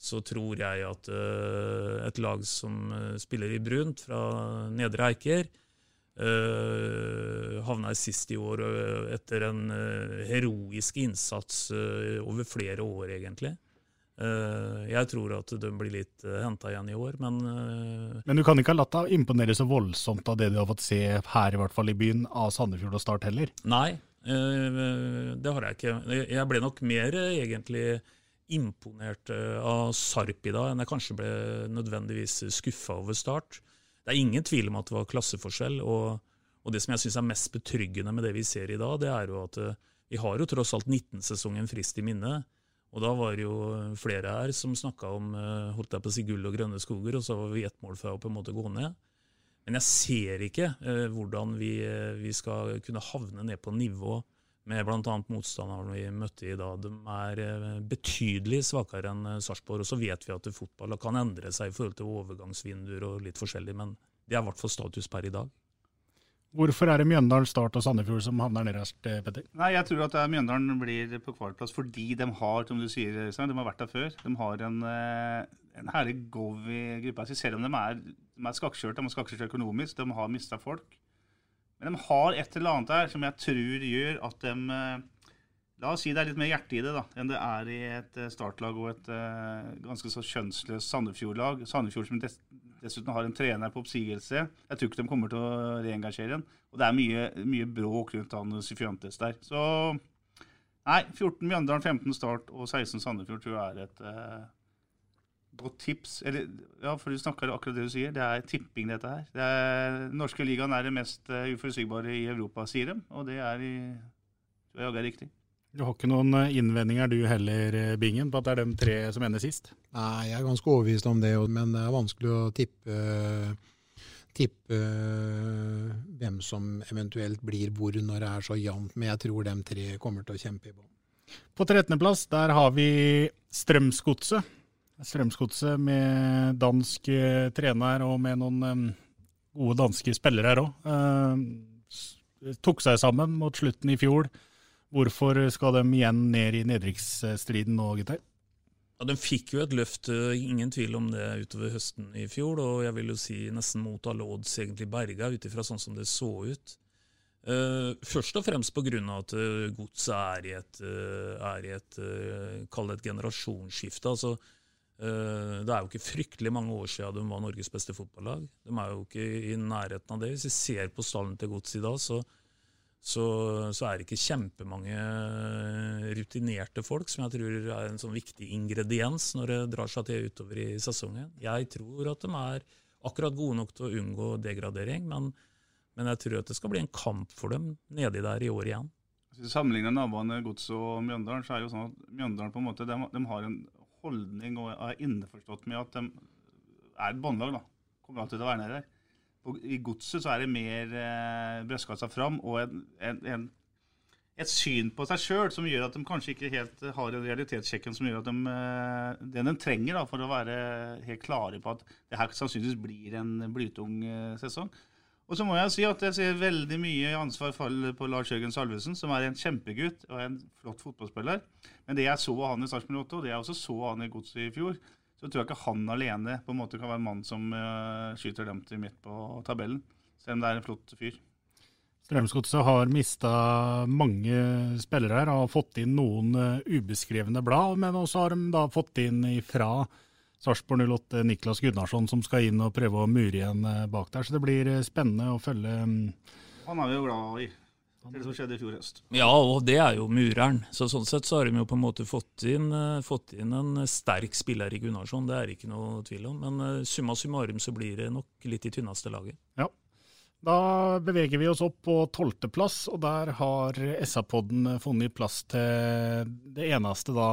så tror jeg at uh, et lag som spiller i brunt fra Nedre Eiker, uh, havna sist i år etter en uh, heroisk innsats over flere år, egentlig. Eh, jeg tror at de blir litt uh, eh, henta igjen i år, men uh, Men du kan ikke ha latt deg imponere så voldsomt av det du har fått se her, i hvert fall i byen, av Sandefjord og Start heller? Nei, det har jeg ikke. Jeg ble nok mer egentlig imponert av Sarp i dag enn jeg kanskje ble nødvendigvis skuffa over Start. Det er ingen tvil om at det var klasseforskjell, og, og det som jeg syns er mest betryggende med det vi ser i dag, det er jo at vi har jo tross alt 19-sesongen frist i minne. Og da var det jo flere her som snakka om eh, holdt jeg på å si gull og grønne skoger, og så var vi ett mål fra å på en måte gå ned. Men jeg ser ikke eh, hvordan vi, eh, vi, skal kunne havne ned på nivå med bl.a. motstanderne vi møtte i dag. De er eh, betydelig svakere enn eh, Sarpsborg. Og så vet vi at fotball kan endre seg i forhold til overgangsvinduer og litt forskjellig, men det er i hvert fall status per i dag. Hvorfor er det Mjøndalen, Start og Sandefjord som havner nederst, eh, Petter? Nei, Jeg tror at Mjøndalen blir på kvalplass fordi de har som du sier, de har vært der før. De har en, eh, en herlig gov i gruppa. Selv om de er, de skakkjørte, de er skakkjørt økonomisk, de har mista folk. Men de har et eller annet der som jeg tror gjør at de eh, La oss si det er litt mer hjerte i det da, enn det er i et startlag og et ganske så kjønnsløst Sandefjord-lag. Sandefjord som dessuten har en trener på oppsigelse. Jeg tror ikke de kommer til å reengasjere ham. Og det er mye, mye bråk rundt han Syfiantes der. Så nei, 14 Mjøndalen, 15 Start og 16 Sandefjord tror jeg er et eh, godt tips. Eller, ja, for du snakker akkurat det du sier. Det er tipping, dette her. Det er, norske ligaen er det mest uh, uforutsigbare i Europa, sier de. Og det er, i, tror jeg er riktig. Du har ikke noen eh, innvendinger du heller, eh, Bingen, på at det er de tre som ender sist? Nei, jeg er ganske overbevist om det, men det er vanskelig å tippe, tippe hvem som eventuelt blir hvor når det er så jevnt. Men jeg tror de tre kommer til å kjempe i bånn. På 13.-plass der har vi Strømsgodset. Strømsgodset med dansk eh, trener og med noen gode danske spillere her òg. tok seg sammen mot slutten i fjor. Hvorfor skal de igjen ned i nedrykksstriden nå, gutter? Ja, De fikk jo et løft, eh, ingen tvil om det, utover høsten i fjor. Og jeg vil jo si nesten mot all odds egentlig berga, ut ifra sånn som det så ut. Uh, først og fremst pga. at uh, godset er i et, uh, er i et uh, et generasjonsskifte. Altså, det er jo ikke fryktelig mange år siden de var Norges beste fotballag. De er jo ikke i nærheten av det. Hvis vi ser på stallen til godset i dag, så så, så, er det ikke kjempemange rutinerte folk, som jeg tror er en sånn viktig ingrediens når det drar seg til utover i sesongen. Jeg tror at de er akkurat gode nok til å unngå degradering, men, men jeg tror at det skal bli en kamp for dem nedi der i år igjen. Hvis vi sammenligner naboene Gods og Mjøndalen, så er det jo sånn at Mjøndalen på en måte, de, de har en holdning og er innforstått med at de er et båndlag. Kommer alltid til å være nede der. I godset så er det mer eh, brystkassa fram og en, en, en, et syn på seg sjøl som gjør at de kanskje ikke helt har den realitetssjekken som gjør at de, eh, den de trenger da, for å være helt klare på at det her sannsynligvis blir en blytung eh, sesong. Og så må jeg si at jeg ser veldig mye ansvar falle på Lars Jørgen Salvesen, som er en kjempegutt og en flott fotballspiller. Men det jeg så av han i Sarpsborg 8, og det jeg også så av han i Godset i fjor, så tror jeg ikke han alene på en måte kan være en mann som uh, skyter dem til midt på tabellen. Selv om det er en flott fyr. Strømsgodset har mista mange spillere her, har fått inn noen uh, ubeskrevne blad, men også har de da fått inn fra Sarpsborg 08 Niklas Gunnarsson, som skal inn og prøve å mure igjen eh, bak der. Så det blir spennende å følge. Um, Han er vi jo glad i. Det som skjedde i fjor høst. Ja, og det er jo mureren. Så sånn sett så har de jo på en måte fått inn, eh, fått inn en sterk spiller i Gunnarsson, det er ikke noe tvil om. Men eh, summa summarum så blir det nok litt i tynneste laget. Ja. Da beveger vi oss opp på tolvteplass, og der har SA-podden funnet plass til det eneste da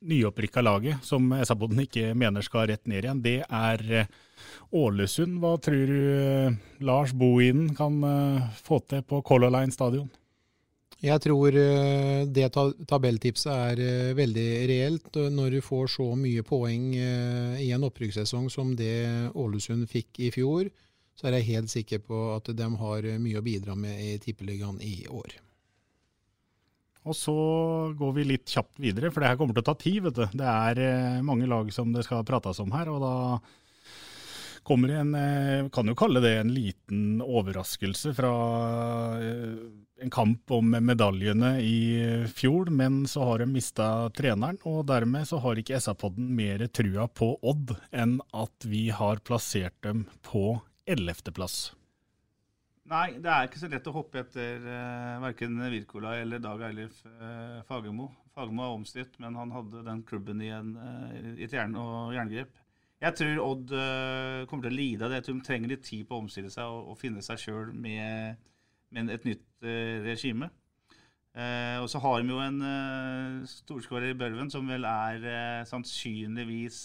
nyopprykka laget, som SA-boden ikke mener skal rett ned igjen. Det er eh, Ålesund. Hva tror du eh, Lars Bohinen kan eh, få til på Color Line stadion? Jeg tror det tabelltipset er veldig reelt. Når du får så mye poeng i en opprykkssesong som det Ålesund fikk i fjor, så er jeg helt sikker på at de har mye å bidra med i Tippeligaen i år. Og så går vi litt kjapt videre, for det her kommer til å ta tid. vet du. Det er eh, mange lag som det skal prates om her, og da kommer en eh, Kan jo kalle det en liten overraskelse fra eh, en kamp om medaljene i fjor, men så har de mista treneren, og dermed så har ikke SA-podden mer trua på Odd enn at vi har plassert dem på ellevteplass. Nei, det er ikke så lett å hoppe etter uh, verken Wirkola eller Dag Eilif uh, Fagermo. Fagermo er omstridt, men han hadde den klubben i, en, uh, et jern og jerngrep. Jeg tror Odd uh, kommer til å lide av det. Jeg tror de trenger litt tid på å omstille seg og, og finne seg sjøl med, med et nytt eh, regime. Eh, og så har de jo en storskårer i Børven som vel er eh, sannsynligvis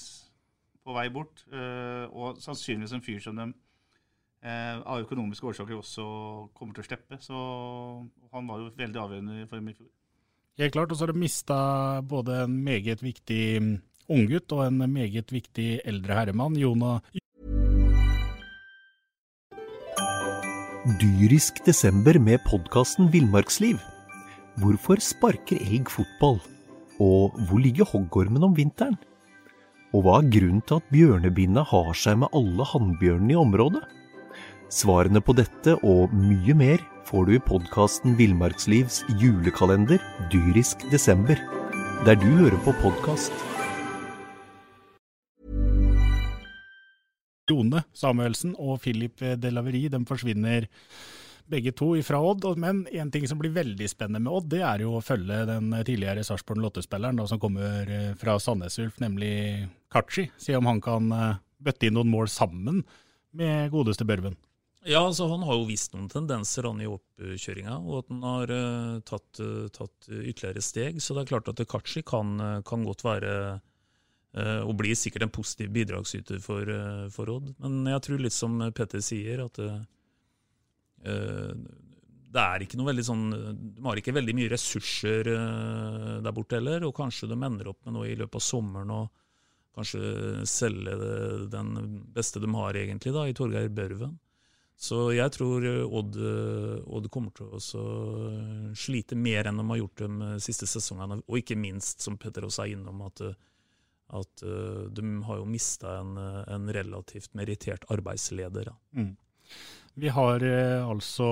på vei bort. eh, og sannsynligvis en fyr som de eh, av økonomiske årsaker også kommer til å slippe. Så han var jo veldig avgjørende for dem i fjor. Helt klart, og så har de mista både en meget viktig mm, unggutt og en meget viktig eldre herremann, Jona Dyrisk desember med podkasten Villmarksliv. Hvorfor sparker elg fotball? Og hvor ligger hoggormen om vinteren? Og hva er grunnen til at bjørnebinna har seg med alle hannbjørnene i området? Svarene på dette og mye mer får du i podkasten Villmarkslivs julekalender Dyrisk desember, der du hører på podkast. Jone Samuelsen og Philip Delaverie de forsvinner begge to ifra Odd. Men en ting som blir veldig spennende med Odd, det er jo å følge den tidligere Sarpsborg Lotte-spilleren som kommer eh, fra Sandnes Ulf, nemlig Kachi. Se om han kan eh, bøtte inn noen mål sammen med godeste Børven. Ja, altså Han har jo vist noen tendenser han i oppkjøringa, og at han har uh, tatt, uh, tatt ytterligere steg. Så det er klart at Kachi kan, eh, kan godt være uh, og blir sikkert en positiv bidragsyter for, for Odd. Men jeg tror litt som Petter sier, at det er ikke noe veldig sånn De har ikke veldig mye ressurser der borte heller, og kanskje de ender opp med noe i løpet av sommeren og kanskje selge den beste de har, egentlig, da, i Torgeir Børven. Så jeg tror eh, Odd, eh, Odd kommer til å eh, slite mer enn de har gjort de siste sesongene. Og ikke minst, som Petter også er innom, at, at de har jo mista en, en relativt merittert arbeidsleder. Mm. Vi har altså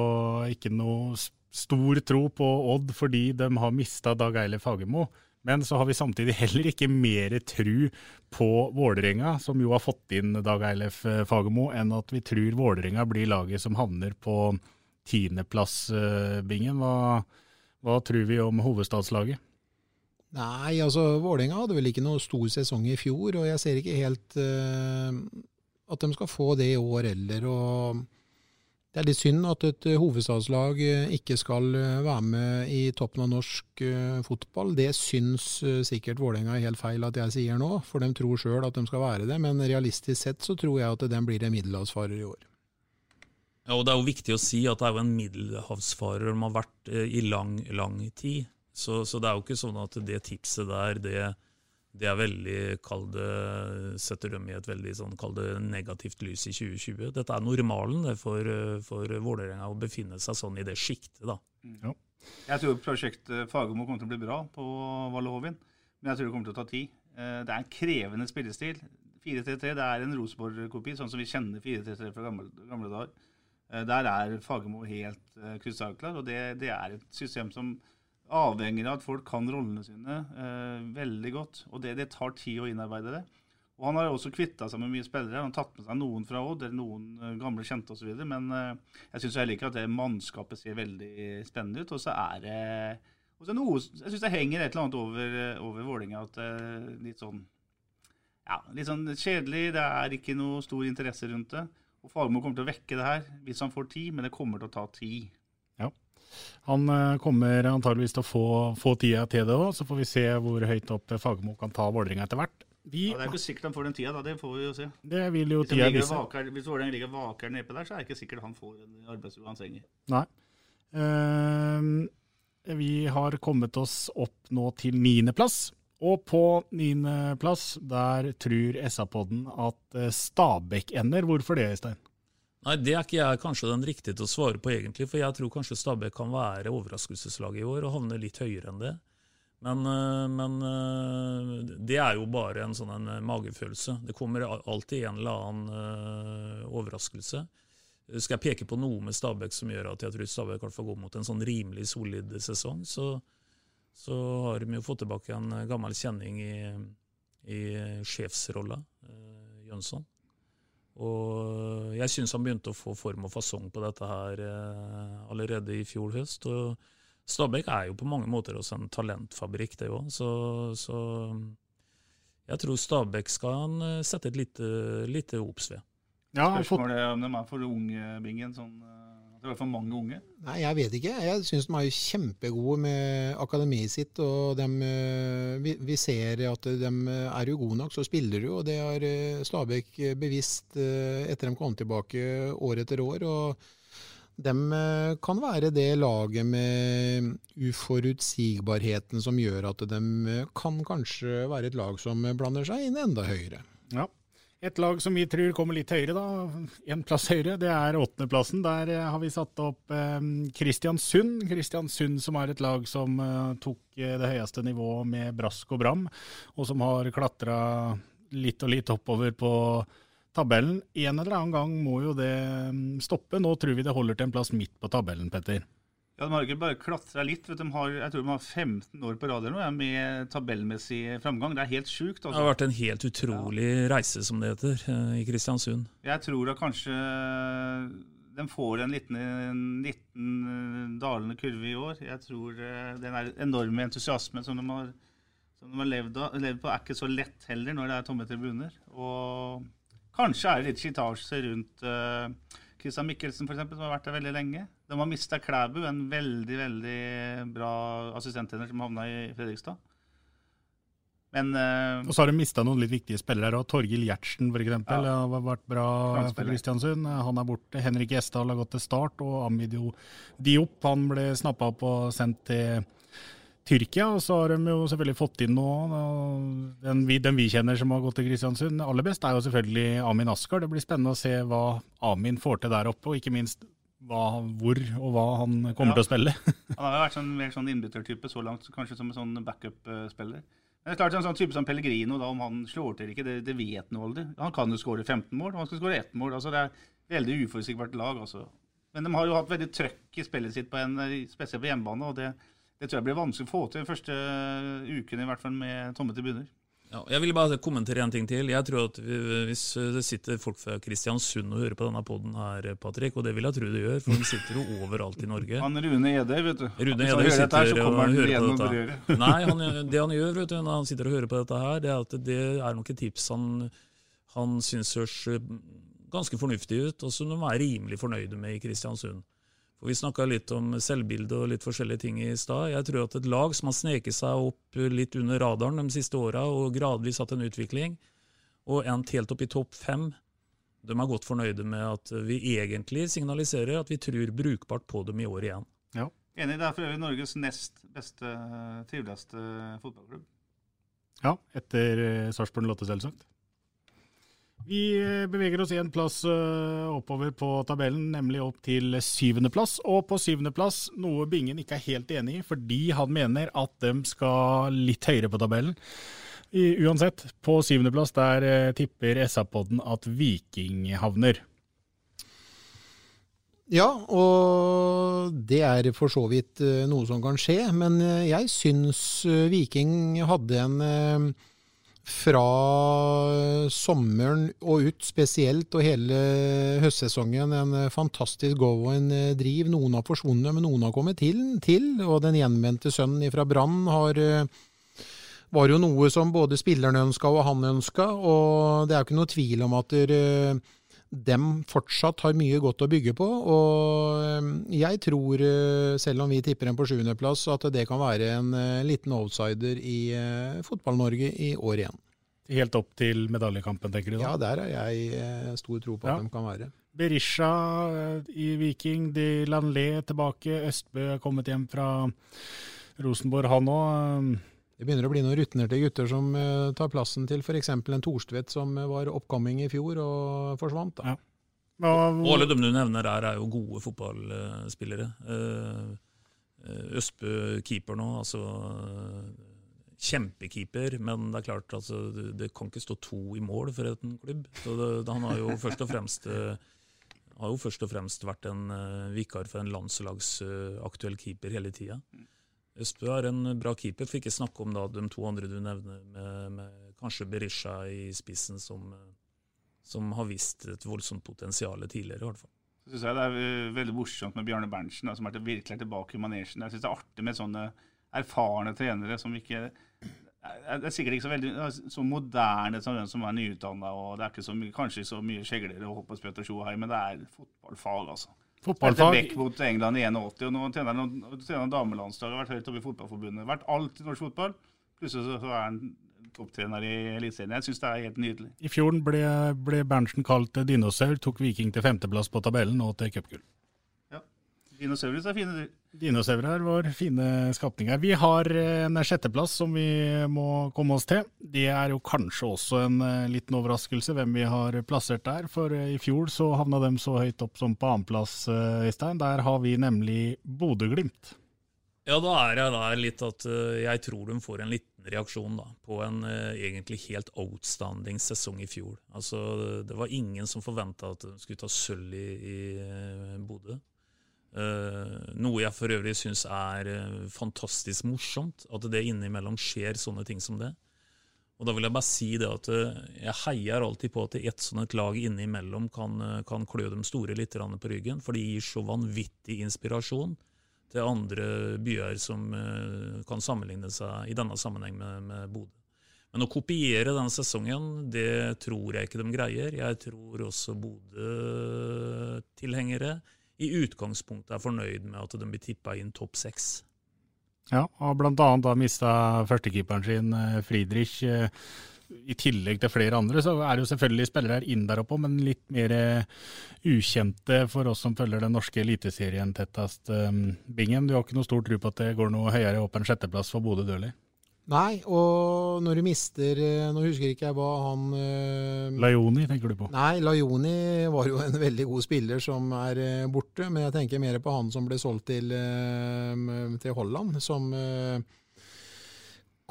ikke noe stor tro på Odd fordi de har mista Dag Eile Fagermo. Men så har vi samtidig heller ikke mer tru på Vålerenga, som jo har fått inn Dag Eilef eh, Fagermo, enn at vi tror Vålerenga blir laget som havner på tiendeplass-bingen. Hva, hva tror vi om hovedstadslaget? Nei, altså Vålerenga hadde vel ikke noe stor sesong i fjor, og jeg ser ikke helt uh, at de skal få det i år heller. og Det er litt synd at et eh, hovedstadslag eh, ikke skal eh, være med i toppen av norsk fotball. Det syns sikkert Vålerenga er helt feil at jeg sier nå, for de tror sjøl at de skal være det. Men realistisk sett så tror jeg at den blir en middelhavsfarer i år. Ja, og Det er jo viktig å si at det er jo en middelhavsfarer de har vært i lang, lang tid. Så, så det er jo ikke sånn at det tipset der, det, det er veldig kall det, setter dem i et veldig sånn, det negativt lys i 2020. Dette er normalen det for, eh, for Vålerenga å befinne seg sånn i det sjiktet. da. Jeg tror prosjektet Fagermo kommer til å bli bra på Valle Hovin, men jeg tror det kommer til å ta tid. Eh, Det er en krevende spillestil. 4-3-3 det er en Rosenborg-kopi, sånn som vi kjenner 4-3-3 fra gamle, gamle dager. Eh, Der er Fagermo helt eh, krystallklar, og det, det er et system som avhenger av at folk kan rollene sine eh, veldig godt. Og det, det tar tid å innarbeide det. Og Han har også kvitta seg med mye spillere. Han har tatt med seg noen fra Odd, eller noen eh, gamle kjente osv. Men eh, jeg syns heller ikke at det mannskapet ser veldig spennende ut. Og så er det og så noe, Jeg syns det henger et eller annet over, eh, over Vålinga, At det er litt sånn ja, litt sånn kjedelig. Det er ikke noe stor interesse rundt det. Og Fagermo kommer til å vekke det her hvis han får tid, men det kommer til å ta tid. Han eh, kommer antageligvis til å få, få tida til det òg, så får vi se hvor høyt opp Fagermo kan ta Vålerenga etter hvert. Vi, Ja, det er ikke sikkert han får den tida, da. Det får vi jo se. Det vil jo Hvis, tida vise. vaker, hvis Vålerenga ligger vaker nedpå der, så er det ikke sikkert han får den arbeidsroa han trenger. Nei. Uh, vi har kommet oss opp nå til niendeplass. Og på niendeplass, der tror SA-podden at eh, Stabæk ender. Hvorfor det, Øystein? Nei, Det er ikke jeg kanskje den riktige til å svare på, egentlig. For jeg tror kanskje Stabæk kan være overraskelseslaget i år og havne litt høyere enn det. Men, øh, men øh, det er jo bare en sånn en øh, magefølelse. Det kommer alltid en eller annen overraskelse. Skal jeg peke på noe med Stabæk som gjør at jeg tror Stabæk får gå mot en sånn rimelig solid sesong, så, så har de jo fått tilbake en gammel kjenning i, i sjefsrolla, Jønsson. Og jeg syns han begynte å få form og fasong på dette her eh, allerede i fjor høst. Og Stabæk er jo på mange måter også en talentfabrikk, det òg. Så, så jeg tror Stabæk skal han eh, sette et lite, lite obs ved. Ja, Spørsmålet er om de er for unge, Bingen. Sånn, eh, det er for mange unge. Nei, jeg vet ikke. Jeg syns de er jo kjempegode med akademiet sitt. og dem, eh, vi, vi ser at de er jo gode nok, så spiller de jo. og Det har eh, Stabæk bevisst eh, etter de kom tilbake år etter år. og de kan være det laget med uforutsigbarheten som gjør at de kan kanskje være et lag som blander seg inn enda høyere. Ja. Et lag som vi tror kommer litt høyere, da, en plass høyere, det er åttendeplassen. Der eh, har vi satt opp eh, Kristiansund. Kristiansund som er et lag som eh, tok eh, det høyeste nivået med brask og bram, og som har klatra litt og litt oppover på tabellen. En eller annen gang må jo det mm, stoppe. Nå tror vi det holder til en plass midt på tabellen, Petter. Ja, De har ikke bare klatra litt. Vet de har, jeg tror de har 15 år på rad nå, med tabellmessig framgang. Det er helt sjukt. Det Altså. har vært en helt utrolig reise, som det heter, eh, i Kristiansund. Jeg tror da kanskje de får en liten, en liten eh, dalende kurve i år. Jeg tror eh, den enorme entusiasmen som de har, som de har levd, av, levd på, er ikke så lett heller når det er tomme tribuner. Og kanskje er det litt slitasje rundt Christian Mikkelsen, eksempel, som har vært der veldig lenge. De har mista Klæbu, en veldig veldig bra assistenttrener som havna i Fredrikstad. Men uh, Og så har de mista noen litt viktige spillere her òg. Torgill Gjertsen f.eks. Ja. har vært bra for Kristiansund. Han er borte. Henrik Gjesdal har gått til start. Og Amidio Diop han ble snappa opp og sendt til Tyrkia. Og så har de jo selvfølgelig fått inn noe. Den vi, den vi kjenner som har gått til Kristiansund. Aller best er jo selvfølgelig Amin Askar. Det blir spennende å se hva Amin får til der oppe, og ikke minst hva, hvor og hva han kommer Ja. til å spille. [laughs] Han har jo vært sånn, mer sånn innbyttertype så langt, kanskje som en sånn backup-spiller. Men det er klart En sånn type som Pellegrino, da, om han slår til ikke, det, det vet han aldri. Han kan jo skåre 15 mål, og han skal skåre ett mål. altså Det er veldig uforutsigbart lag. altså. Men de har jo hatt veldig trøkk i spillet sitt, på en, spesielt på hjemmebane. og det, det tror jeg blir vanskelig å få til den første uken, i hvert fall med tomme tribuner. Ja, jeg ville bare kommentere en ting til. Jeg tror at vi, Hvis det sitter folk fra Kristiansund og hører på denne poden her, Patrick, og det vil jeg tro det gjør, for de sitter jo overalt i Norge. Han Rune Eder, vet du. Rune han hører dette her, så kommer han hører og på brødet. dette. Nei, han, det han gjør vet du, når han sitter og hører på dette her, det er at det er nok et tips han, han syns høres ganske fornuftig ut, og som de er rimelig fornøyde med i Kristiansund. For Vi snakka litt om selvbilde og litt forskjellige ting i stad. Jeg tror at et lag som har sneket seg opp litt under radaren de siste åra og gradvis hatt en utvikling, og endt helt opp i topp fem, de er godt fornøyde med at vi egentlig signaliserer at vi tror brukbart på dem i år igjen. Enig, det er for øvrig Norges nest beste, triveligste fotballklubb. Ja, etter eh, Sarpsborg Lotte, selvsagt. Vi eh, beveger oss en plass eh, oppover på tabellen, nemlig opp til syvendeplass. Og på syvendeplass, noe Bingen ikke er helt enig i, fordi han mener at de skal litt høyere på tabellen. Uansett, på syvendeplass der eh, tipper SA-podden at Viking havner. Ja, og det er for så vidt noe som kan skje. Men jeg syns Viking hadde en fra sommeren og ut spesielt, og hele høstsesongen, en fantastisk go og en driv. Noen har forsvunnet, men noen har kommet til. til og den gjenvendte sønnen fra Brann har var jo noe som både spillerne ønska og han ønska, og det er jo ikke noe tvil om at dem fortsatt har mye godt å bygge på. Og eh, jeg tror, eh, selv om vi tipper dem på sjuendeplass, at det kan være en eh, liten outsider i Fotball-Norge i år igjen. Helt opp til medaljekampen, tenker du da? Ja, der har jeg stor tro på at de kan være. Berisha i Viking, de Lanlé tilbake, Østbø er kommet hjem fra Rosenborg, han òg. Det begynner å bli noen rutinerte gutter som uh, tar plassen til f.eks. en Thorstvedt som uh, var oppkomming i fjor og forsvant. Da. Ja. Og alle dem du nevner her, er jo gode fotballspillere. Uh, Østbø keeper nå, altså kjempekeeper, men det er klart altså, det, det, kan ikke stå to i mål for en klubb. Så det, det, han har jo først og fremst har jo først og fremst vært en vikar for en landslagsaktuell keeper hele tida. Østbø er en bra keeper, for ikke snakke om da, de to andre du nevner, med, med kanskje Berisha i spissen, som, som, har vist et voldsomt potensial tidligere. i hvert fall. Så synes jeg Det er eh, veldig morsomt med Bjarne Berntsen, da, som er virkelig er tilbake i manesjen. Jeg synes Det er artig med sånne erfarne trenere som ikke det er sikkert ikke så veldig så moderne som den som er nyutdanna. Det er ikke så mye, kanskje så mye skjeglere og hopp og her, men det er fotballfag, altså. Fotballfag. Vekk mot England i 81, og nå trener han damelandslaget, har vært høyt oppe i Fotballforbundet. Vært alt i norsk fotball. Plutselig så, så er han topptrener i Eliteserien. Jeg syns det er helt nydelig. I fjor ble, ble Berntsen kalt dinosaur, tok Viking til femteplass på tabellen og til cupgull. Dinosaurer er fine dyr. Dinosaurer var fine skapninger. Vi har en sjetteplass som vi må komme oss til. Det er jo kanskje også en eh, liten overraskelse hvem vi har plassert der. For eh, i fjor så havna dem så høyt opp som på annenplass, eh, Øystein. Der har vi nemlig Bodø-Glimt. Ja, da er jeg der litt at jeg tror de får en liten reaksjon da, på en egentlig helt outstanding sesong i fjor. Altså, Det var ingen som forventa at de skulle ta sølv i, i Bodø. Uh, noe jeg for øvrig syns er uh, fantastisk morsomt, at det innimellom skjer sånne ting som det. Og da vil jeg bare si det at uh, jeg heier alltid på at ett sånt lag innimellom kan, kan klø dem store litt på ryggen, for det gir så vanvittig inspirasjon til andre byer som kan sammenligne seg i denne sammenheng med, med Bodø. Men å kopiere denne sesongen, det tror jeg ikke de greier. Jeg tror også Bodø-tilhengere i utgangspunktet er fornøyd med at de blir tippa inn topp seks. Ja, og blant annet da mista førstekeeperen sin eh, Friedrich. Eh, I tillegg til flere andre, så er det jo selvfølgelig spillere inn der oppe, men litt mer eh, ukjente for oss som følger den norske eliteserien tettest. Bingen, du har ikke noe stor tro på at det går noe høyere opp enn sjetteplass for Bodø Døhli? Nei, og når du mister eh, Nå husker ikke jeg hva han uh, Lajoni tenker du på? Nei, Lajoni var jo en veldig god spiller som er uh, borte. Men jeg tenker mer på han som ble solgt til, uh, til Holland. Som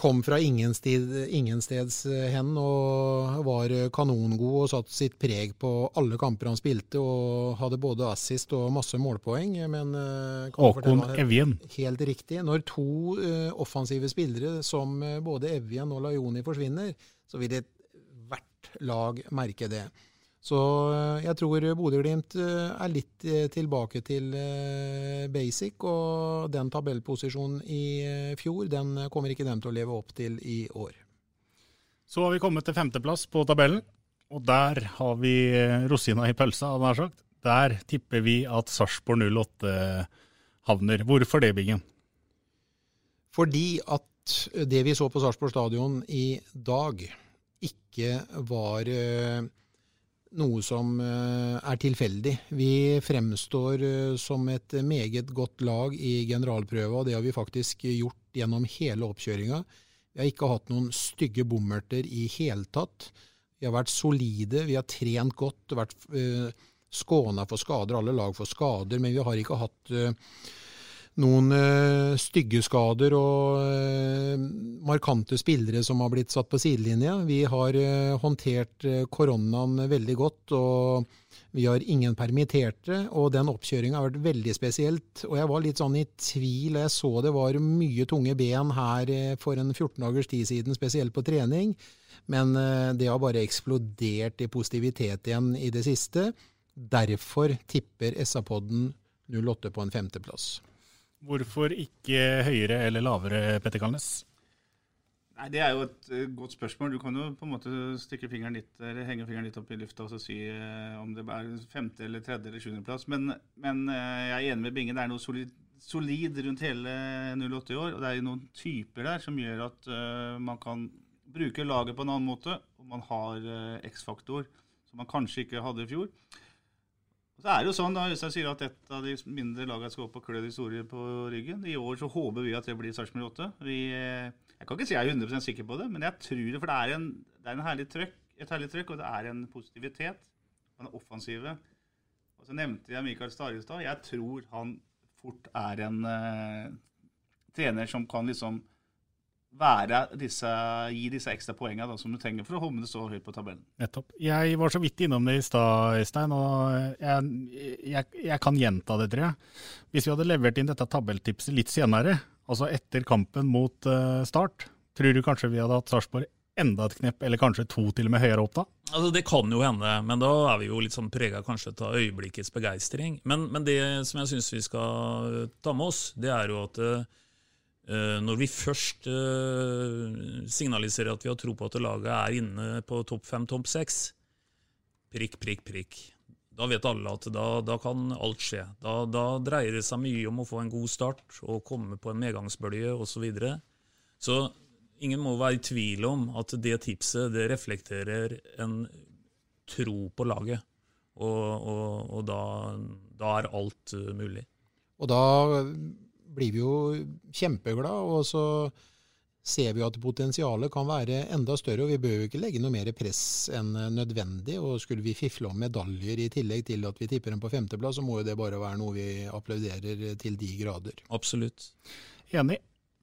kom fra ingensteds eh, hen og var kanongod og satte sitt preg på alle kamper han spilte. Og hadde både assist og masse målpoeng. Men eh, Håkon Evjen. Helt riktig. Når to uh, offensive spillere som både Evjen og Lajoni forsvinner, så vil ethvert lag merke det. Så eh, jeg tror Bodø-Glimt eh, er litt eh, tilbake til basic, og den tabellposisjonen i fjor den kommer ikke dem til å leve opp til i år. Så har vi kommet til femteplass på tabellen, og der har vi rosina i pølsa, hadde jeg sagt. Der tipper vi at Sarpsborg 08 havner. Hvorfor det, Bingen? Fordi at det vi så på Sarpsborg stadion i dag, ikke var noe som eh, er tilfeldig. Vi fremstår eh, som et meget godt lag i generalprøva, og det har vi faktisk gjort gjennom hele oppkjøringa. Vi har ikke hatt noen stygge bommerter i hele tatt. Vi har vært solide, vi har trent godt, vært uh, skåna for skader. Alle lag for skader, men vi har ikke hatt noen uh, stygge skader og uh, markante spillere som har blitt satt på sidelinja. Vi har uh, håndtert koronaen veldig godt, og vi har ingen permitterte. Og den oppkjøringa har vært veldig spesielt. Og jeg var litt sånn i tvil. Jeg så det var mye tunge ben her for en 14 dagers tid siden, spesielt på trening. Men det har bare eksplodert i positivitet igjen i det siste. Derfor tipper SA-podden 08 på en femteplass. Hvorfor ikke høyere eller lavere, Petter Kalnes? Nei, Det er jo et uh, godt spørsmål. Du kan jo på en måte stikke fingeren litt, eller henge fingeren litt opp i lufta og si uh, om det er femte, eller tredje eller sjuendeplass. Men, men uh, jeg er enig med Binge. Det er noe solid, solid rundt hele 08 i år. Og det er jo noen typer der som gjør at man kan bruke laget på en annen måte. Og man har X-faktor som man kanskje ikke hadde i fjor. Og så er det jo sånn, da, Øystein sier at et av de mindre lagene skal opp og klø de store på ryggen. I år så håper vi at det blir Sarpsborg 8. Vi, eh, jeg kan ikke si jeg er 100% sikker på det, men jeg tror det. For det er, en, det er en herlig trøkk, et herlig trøkk, og det er en positivitet. Han er offensive. Og så nevnte jeg Mikael Starjestad. Jeg tror han fort er en uh, trener som kan liksom disse, gi disse ekstra poengene som du trenger for å holde det så høyt på tabellen. Nettopp. Jeg var så vidt innom det i stad, Øystein, og jeg, jeg, jeg, kan gjenta det, tror jeg. Hvis vi hadde levert inn dette tabelltipset litt senere, altså etter kampen mot uh, Start, tror du kanskje vi hadde hatt Sarpsborg enda et knepp, eller kanskje to til og med høyere opp da? Altså Det kan jo hende, men da er vi jo litt sånn prega kanskje av øyeblikkets begeistring. Men, men, det som jeg syns vi skal ta med oss, det er jo at uh, når vi først eh, signaliserer at vi har tro på at laget er inne på topp fem, topp seks, prikk, prikk, prikk, da vet alle at da, da kan alt skje. Da, da, dreier det seg mye om å få en god start og komme på en medgangsbølge osv. Så, videre. så ingen må være i tvil om at det tipset det reflekterer en tro på laget. Og, og, og da, da, er alt uh, mulig. Og da blir vi jo kjempeglade, og så ser vi at potensialet kan være enda større. og Vi bør jo ikke legge noe mer press enn nødvendig. og Skulle vi fifle om medaljer i tillegg til at vi tipper dem på femteplass, så må jo det bare være noe vi applauderer til de grader. Absolutt. Enig.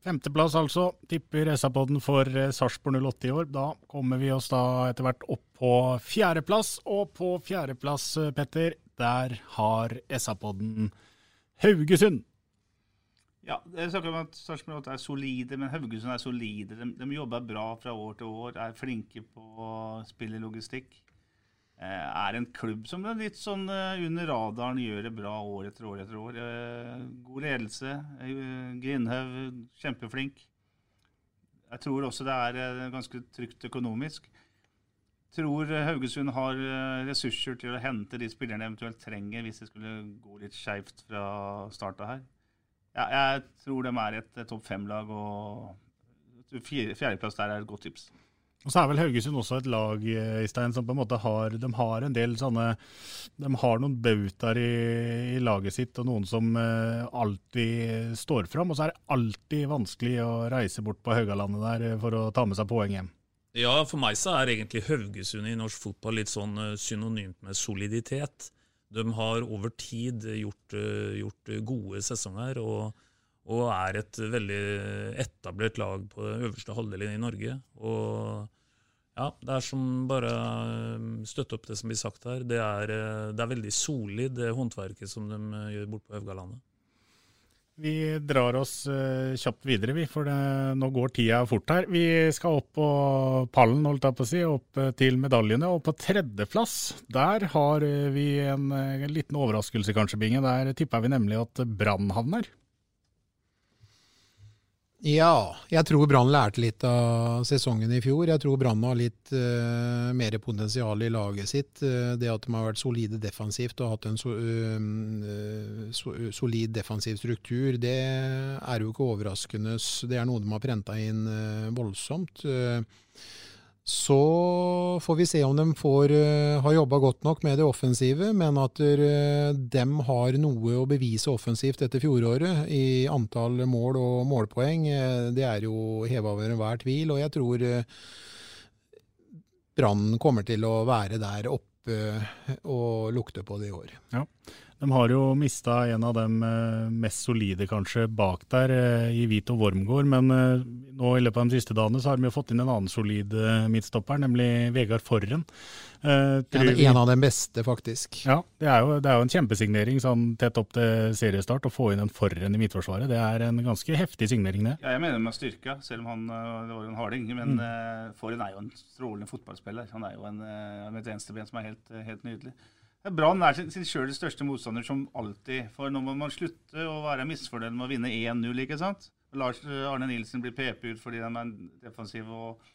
Femteplass altså, tipper SA-podden for eh, Sarpsborg 08 i år. Da kommer vi oss da etter hvert opp på fjerdeplass. Og på fjerdeplass, eh, Petter, der har SA-podden Haugesund. Ja, det er snakker om at Sarpsborg 8 er solide, men Haugesund er solide. De, de, jobber bra fra år til år, er flinke på å spille logistikk. Eh, er en klubb som er litt sånn eh, under radaren gjør det bra år etter år etter år. Eh, god ledelse. Grindhaug kjempeflink. Jeg tror også det er ganske trygt økonomisk. Tror Haugesund har ressurser til å hente de spillerne eventuelt trenger hvis det skulle gå litt skeivt fra starta her. Ja, jeg tror de er et topp fem-lag, og fjerdeplass der er et godt tips. Og så er vel Haugesund også et lag Stein, som på en måte har de har en del sånne De har noen bautaer i, i, laget sitt, og noen som uh, alltid står fram. Og så er det alltid vanskelig å reise bort på Haugalandet der for å ta med seg poeng hjem. Ja, for meg så er egentlig Haugesund i norsk fotball litt sånn synonymt med soliditet. De har over tid gjort, eh, gjort gode sesonger og, og, er et veldig etablert lag på øverste halvdelen i Norge. Og ja, det er som bare eh, støtte opp det som blir sagt her. Det er, eh, det er veldig solid, det håndverket som de gjør borte på Haugalandet. Vi drar oss uh, kjapt videre, vi, for det, nå går tida fort her. Vi skal opp på pallen, holdt jeg på å si, opp uh, til medaljene. Og på tredjeplass, der har uh, vi en, en, liten overraskelse kanskje, Binge. Der tipper vi nemlig at Brann havner. Ja, jeg tror Brann lærte litt av sesongen i fjor. Jeg tror Brann har litt uh, mer potensial i laget sitt. Uh, det at de har vært solide defensivt og hatt en so, uh, so, solid defensiv struktur, det er jo ikke overraskende. Det er noe de har prenta inn voldsomt. Så får vi se om de får, uh, har jobba godt nok med det offensive, men at uh, de har noe å bevise offensivt etter fjoråret i antall mål og målpoeng. Uh, det er jo heva over enhver tvil, og jeg tror Brann kommer til å være der oppe og lukte på det i år. Ja. De har jo mista en av dem eh, mest solide, kanskje, bak der, eh, i Vito Wormgård. Men eh, nå i løpet av de siste dagene så har de jo fått inn en annen solid midtstopper, nemlig Vegard Forren. Uh, ja, det er en av de beste, faktisk. Ja, det er jo, det er jo en kjempesignering sånn tett opp til seriestart. Å få inn en Forren i Midtforsvaret, det er en ganske heftig signering, det. Ja, jeg mener med styrka, selv om han det var en harding. Men mm. uh, Forren er jo en strålende fotballspiller. Han er jo en, uh, med et venstreben som er helt, helt nydelig. Brann er sin, sjøl største motstander som alltid. For nå må man slutte å være misfornøyd med å vinne 1-0, ikke sant? Lars eh, Arne Nilsen blir PP ut fordi de er defensive og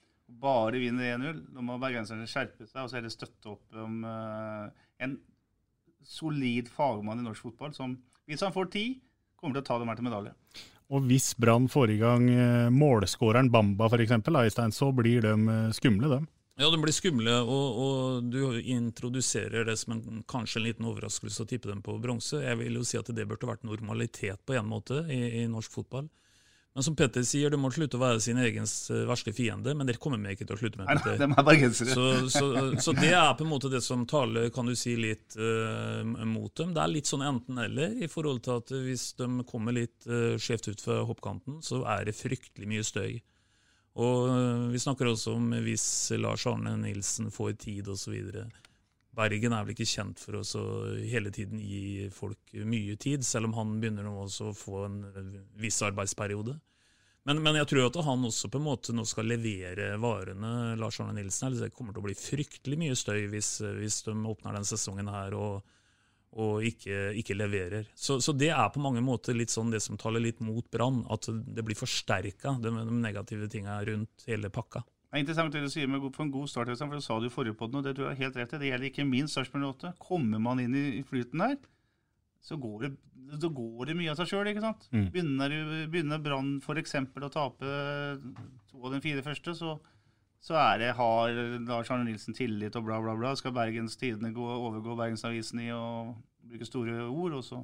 bare vinner 1-0. Nå må bergenserne skjerpe seg og så heller støtte opp om uh, en solid fagmann i norsk fotball som, hvis han får tid, kommer til å ta dem her til medalje. Og hvis Brann får i gang uh, målskåreren Bamba f.eks., så blir de skumle, dem. Ja, de blir skumle, og, og, du introduserer det som en, kanskje en liten overraskelse å tippe dem på bronse. Jeg vil jo si at det burde vært normalitet på en måte i, i, norsk fotball. Men som Petter sier, de må slutte å være sin egen eh, verste fiende, men det kommer vi ikke til å slutte med. Nei, de er bergensere. Så, så, så, det er på en måte det som taler kan du si, litt uh, mot dem. Det er litt sånn enten-eller, i forhold til at hvis de kommer litt uh, skjevt ut fra hoppkanten, så er det fryktelig mye støy. Og eh, vi snakker også om hvis Lars Arne Nilsen får tid osv. Bergen er vel ikke kjent for å hele tiden gi folk mye tid, selv om han begynner nå også å få en viss arbeidsperiode. Men, men, jeg tror at han også på en måte nå skal levere varene, Lars Arne Nilsen. Det kommer til å bli fryktelig mye støy hvis, hvis de åpner den sesongen her og og ikke, ikke leverer. Så, så, det er på mange måter litt sånn det som taler litt mot Brann, at det blir forsterka, de, de negative tinga rundt hele pakka. Det er interessant det du sier med for en god start, for det sa du i forrige podd, og det du er helt rett i. Det gjelder ikke minst Sarpsborg 8. Kommer man inn i flyten der, så går det, så går det mye av seg sjøl, ikke sant. Mm. Begynner, begynner Brann f.eks. å tape to av de fire første, så, så er det, har Lars Arne Nilsen tillit og bla, bla, bla. Skal Bergens Tidende overgå Bergensavisen i å bruke store ord, og så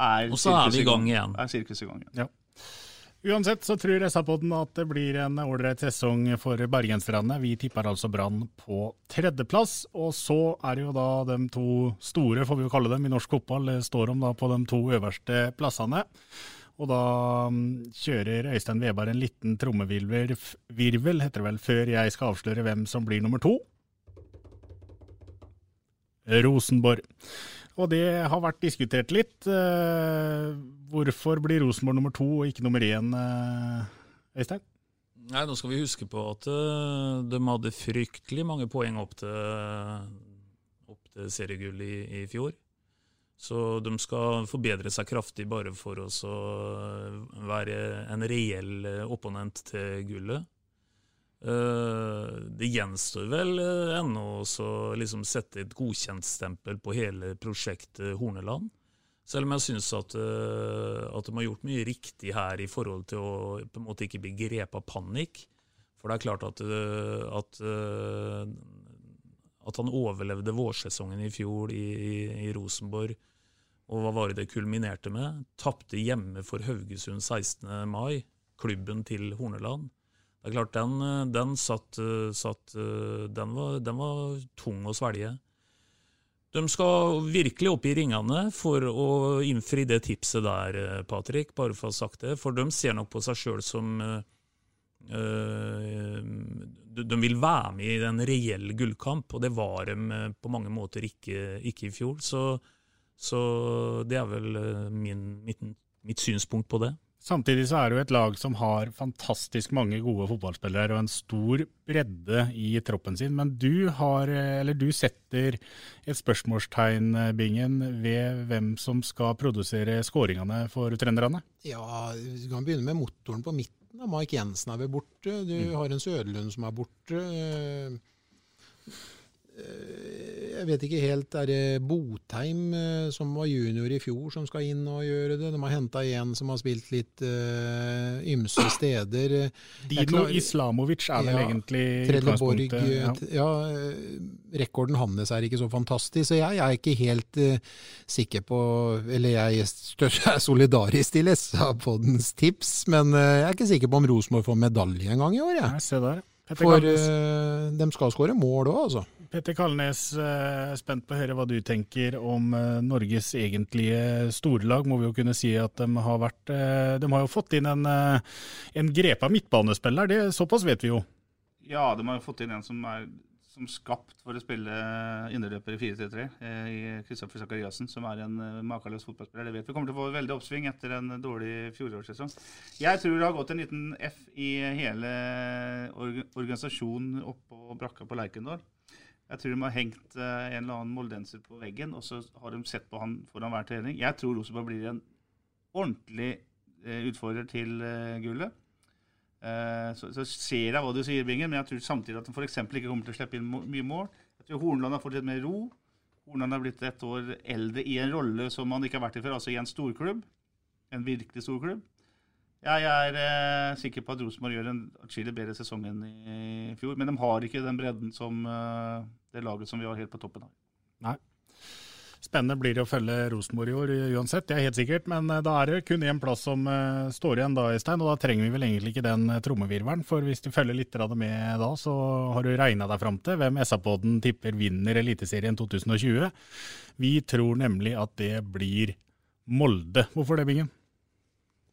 er, og så er vi i gang igjen. Er sirkus i gang igjen. Ja. Uansett så tror SA-podden at det blir en ålreit sesong for bergenserne. Vi tipper altså Brann på tredjeplass. Og så er det jo da de to store, får vi jo kalle dem, i norsk fotball står om da på de to øverste plassene. Og da mm, kjører Øystein Veberg en liten trommevirvel, heter det vel, før jeg skal avsløre hvem som blir nummer to. Rosenborg. Og det har vært diskutert litt. Eh, hvorfor blir Rosenborg nummer to og ikke nummer én, eh, Øystein? Nei, Nå skal vi huske på at eh, de hadde fryktelig mange poeng opp til, opp til seriegull i, i, fjor. Så de skal forbedre seg kraftig bare for å være en reell opponent til gullet. Eh, det gjenstår vel eh, ennå å liksom sette et godkjentstempel på hele prosjektet Horneland. Selv om jeg syns at, eh, at, de har gjort mye riktig her i forhold til å på en måte ikke bli grepet av panikk. For det er klart at, at, at han overlevde vårsesongen i fjor i, i, i, Rosenborg. Og hva var det det kulminerte med? Tapte hjemme for Haugesund 16. mai, klubben til Horneland. Det er klart, den, eh, den satt, eh, satt eh, den, var, den, var, tung å svelge. De skal virkelig opp i ringene for å innfri det tipset der, Patrick, bare for å ha sagt det. For de ser nok på seg sjøl som øh, De vil være med i en reell gullkamp, og det var de på mange måter ikke, ikke i fjor. Så, så, det er vel min, mitt, mitt synspunkt på det. Samtidig så er det jo et lag som har fantastisk mange gode fotballspillere og en stor bredde i troppen sin. Men du, har, du setter et spørsmålstegn, Bingen, ved hvem som skal produsere skåringene for trønderne? Ja, vi kan begynne med motoren på midten. Mike Jensen er vel borte. Du mm. har en Søderlund som er borte. Eh, jeg vet ikke helt. Er det Botheim, eh, som var junior i fjor, som skal inn og gjøre det? De har henta en som har spilt litt uh, ymse steder. Dino Islamovic er vel ja, egentlig Trelleborg, ja. ja. Rekorden hans er ikke så fantastisk, så jeg, jeg er ikke helt uh, sikker på Eller jeg er [laughs] solidarisk til SA-poddens tips, men uh, jeg er ikke sikker på om Rosenborg får medalje en gang i år. Jeg. Nei, se der. For de skal skåre mål òg, altså. Petter Kalnes, er spent på å høre hva du tenker om eh, Norges egentlige storlag. Må vi jo kunne si at de har vært eh, De har jo fått inn en, en grepa midtbanespiller, det, såpass vet vi jo. Ja, de har jo fått inn en som er som skapt for å spille indreløper i 4-3-3, i Kristoffer Sakariassen, som er en makeløs fotballspiller. Det vet vi kommer til å få veldig oppsving etter en dårlig fjorårssesong. Jeg tror det har gått en liten F i hele organisasjonen oppå brakka på Lerkendal. Jeg tror de har hengt eh, en eller annen moldenser på veggen, og så har de sett på han foran hver trening. Jeg tror Rosenborg blir en ordentlig eh, utfordrer til eh, gullet. Så, så, ser jeg hva du sier, Bingen, men jeg tror samtidig at de f.eks. ikke kommer til å slippe inn mye mål. Jeg tror Hornland har fått litt mer ro. Hornland har blitt et år eldre i en rolle som han ikke har vært i før, altså i en storklubb. En virkelig storklubb. Jeg er eh, sikker på at Rosenborg gjør en atskillig bedre sesong enn i fjor. Men de har ikke den bredden som eh, det laget som vi har helt på toppen har. Nei. Spennende blir det å følge Rosenborg i år uansett, det er helt sikkert. Men eh, da er det kun én plass som uh, står igjen da, Øystein. Og da trenger vi vel egentlig ikke den trommevirvelen. For hvis du følger litt med da, så har du regna deg fram til hvem SA-poden tipper vinner Eliteserien 2020. Vi tror nemlig at det blir Molde. Hvorfor det, Bingen?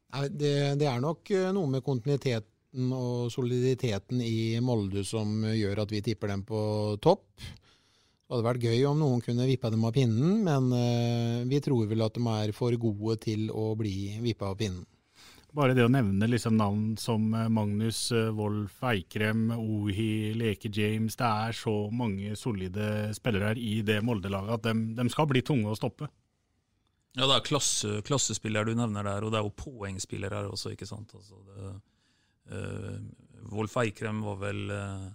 Det, det, er nok eh, noe med kontinuiteten og soliditeten i Molde som gjør at vi tipper dem på topp. Det hadde vært gøy om noen kunne vippa dem av pinnen, men eh, vi tror vel at de er for gode til å bli vippa av pinnen. Bare det å nevne liksom navn som eh, Magnus Wolff Eikrem, Ohi, Leke James. Det er så mange solide spillere her i det Molde-laget at de, de skal bli tunge å stoppe. Ja, det er klasse, klassespiller du nevner der, og det er jo poengspiller her også, ikke sant. Altså det, uh, Wolf Eikrem var vel uh,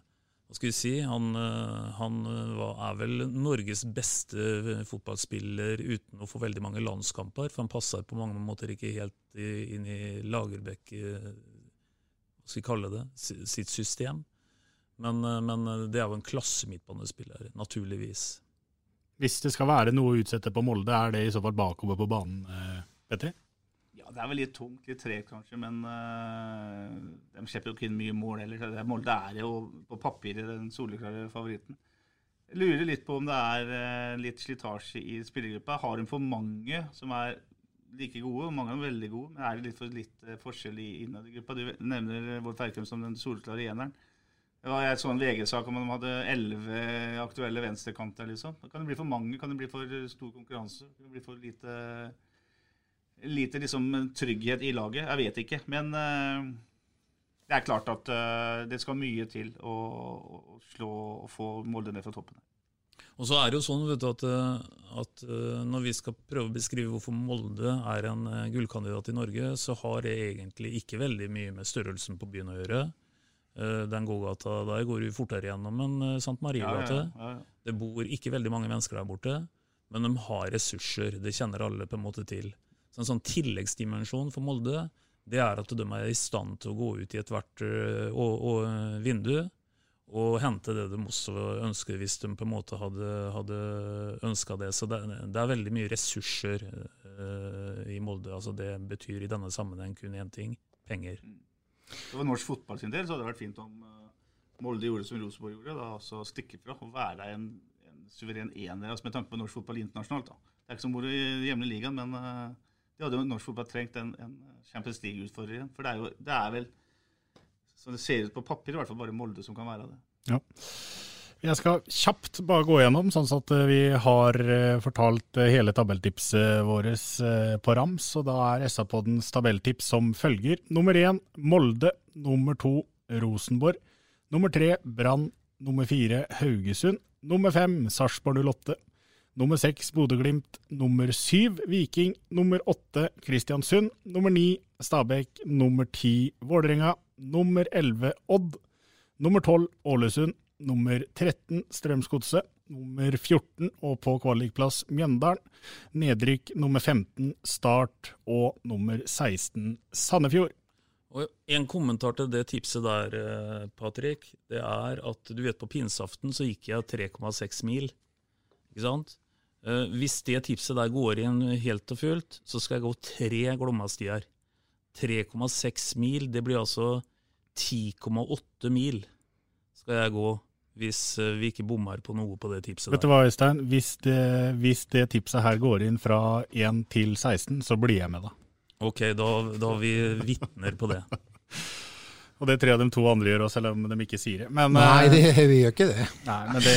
Hva skal vi si? Han, uh, han var, er vel Norges beste fotballspiller uten å få veldig mange landskamper. For han passer på mange måter ikke helt inn i Lagerbäck Hva skal vi kalle det? Sitt system. Men, men det er jo en klasse midtbanespiller, naturligvis. Hvis det skal være noe å utsette på Molde, er det i så fall bakover på banen, eh, Petri? Ja, det er vel litt tungt, litt tregt kanskje, men uh, de slipper jo ikke inn mye mål heller. Molde er jo på papiret den soleklare favoritten. Jeg lurer litt på om det er uh, litt slitasje i spillergruppa. Har hun for mange som er like gode, mange er veldig gode, men er det litt for litt forskjell innad i gruppa? Du nevner Vår Ferkum som den soleklare eneren. Det var en sånn VG-sak om de hadde elleve aktuelle venstrekanter. liksom. Da kan det bli for mange, kan det bli for stor konkurranse. Kan det bli for lite, lite liksom, trygghet i laget. Jeg vet ikke. Men uh, det er klart at uh, det skal mye til å, å slå og få Molde ned fra toppen. Og så er det jo sånn du, at, eh, at, når vi skal prøve å beskrive hvorfor Molde er en gullkandidat i Norge, så har det egentlig ikke veldig mye med størrelsen på byen å gjøre. Eh, den gågata der går du fortere gjennom enn eh, St. Marie-gate. Ja, ja, ja, det bor ikke veldig mange mennesker der borte, men de har ressurser. Det kjenner alle på en måte til. Så En sånn tilleggsdimensjon for Molde det er at de er i stand til å gå ut i ethvert uh, vindu og hente det de også ønsker, hvis de på en måte hadde, hadde ønska det. Så det, det, er veldig mye ressurser uh, i Molde. Altså Det betyr i denne sammenheng kun én ting penger. For norsk fotball sin del så hadde det vært fint om uh, Molde gjorde som Rosenborg gjorde. da, altså Stikke fra og være en, en suveren ener altså med tanke på norsk fotball internasjonalt. da. Det er ikke som moro i hjemlige ligaen, men uh, det hadde jo norsk fotball trengt en, en Champions League-utfordrer igjen. For det er jo det er vel, som det ser ut på papir, i hvert fall bare Molde som kan være det. Ja. Jeg skal kjapt bare gå gjennom, sånn at eh, vi har fortalt hele tabelltipset vårt på rams. og Da er SA-poddens tabelltips som følger. Nummer én Molde. Nummer to Rosenborg. Nummer tre Brann. Nummer fire Haugesund. Nummer fem Sarpsborg 08. Nummer seks Bodø-Glimt. Nummer syv Viking. Nummer åtte Kristiansund. Nummer ni Stabæk. Nummer ti Vålerenga. Nummer elleve Odd. Nummer tolv Ålesund nummer 13 Strømsgodset, nummer 14 og på kvalikplass Mjøndalen. Nedrykk nummer 15 Start og nummer 16 Sandefjord. Og En kommentar til det tipset der, eh, Patrick. Det er at du vet på pinseaften så gikk jeg 3,6 mil. Ikke sant? Eh, hvis det tipset der går inn helt og fullt, så skal jeg gå tre Glomma-stier. 3,6 mil, det blir altså 10,8 mil skal jeg gå Hvis eh, vi ikke bommer på noe på det tipset. Vet du hva, Øystein? Hvis det, hvis det tipset her går inn fra 1 til 16, så blir jeg med, da. Ok, da, da har vi vitner på det. [laughs] Og det tror jeg de to andre gjør også, selv om de ikke sier det. Men, Nei, eh, det, vi gjør ikke det. Nei, men det,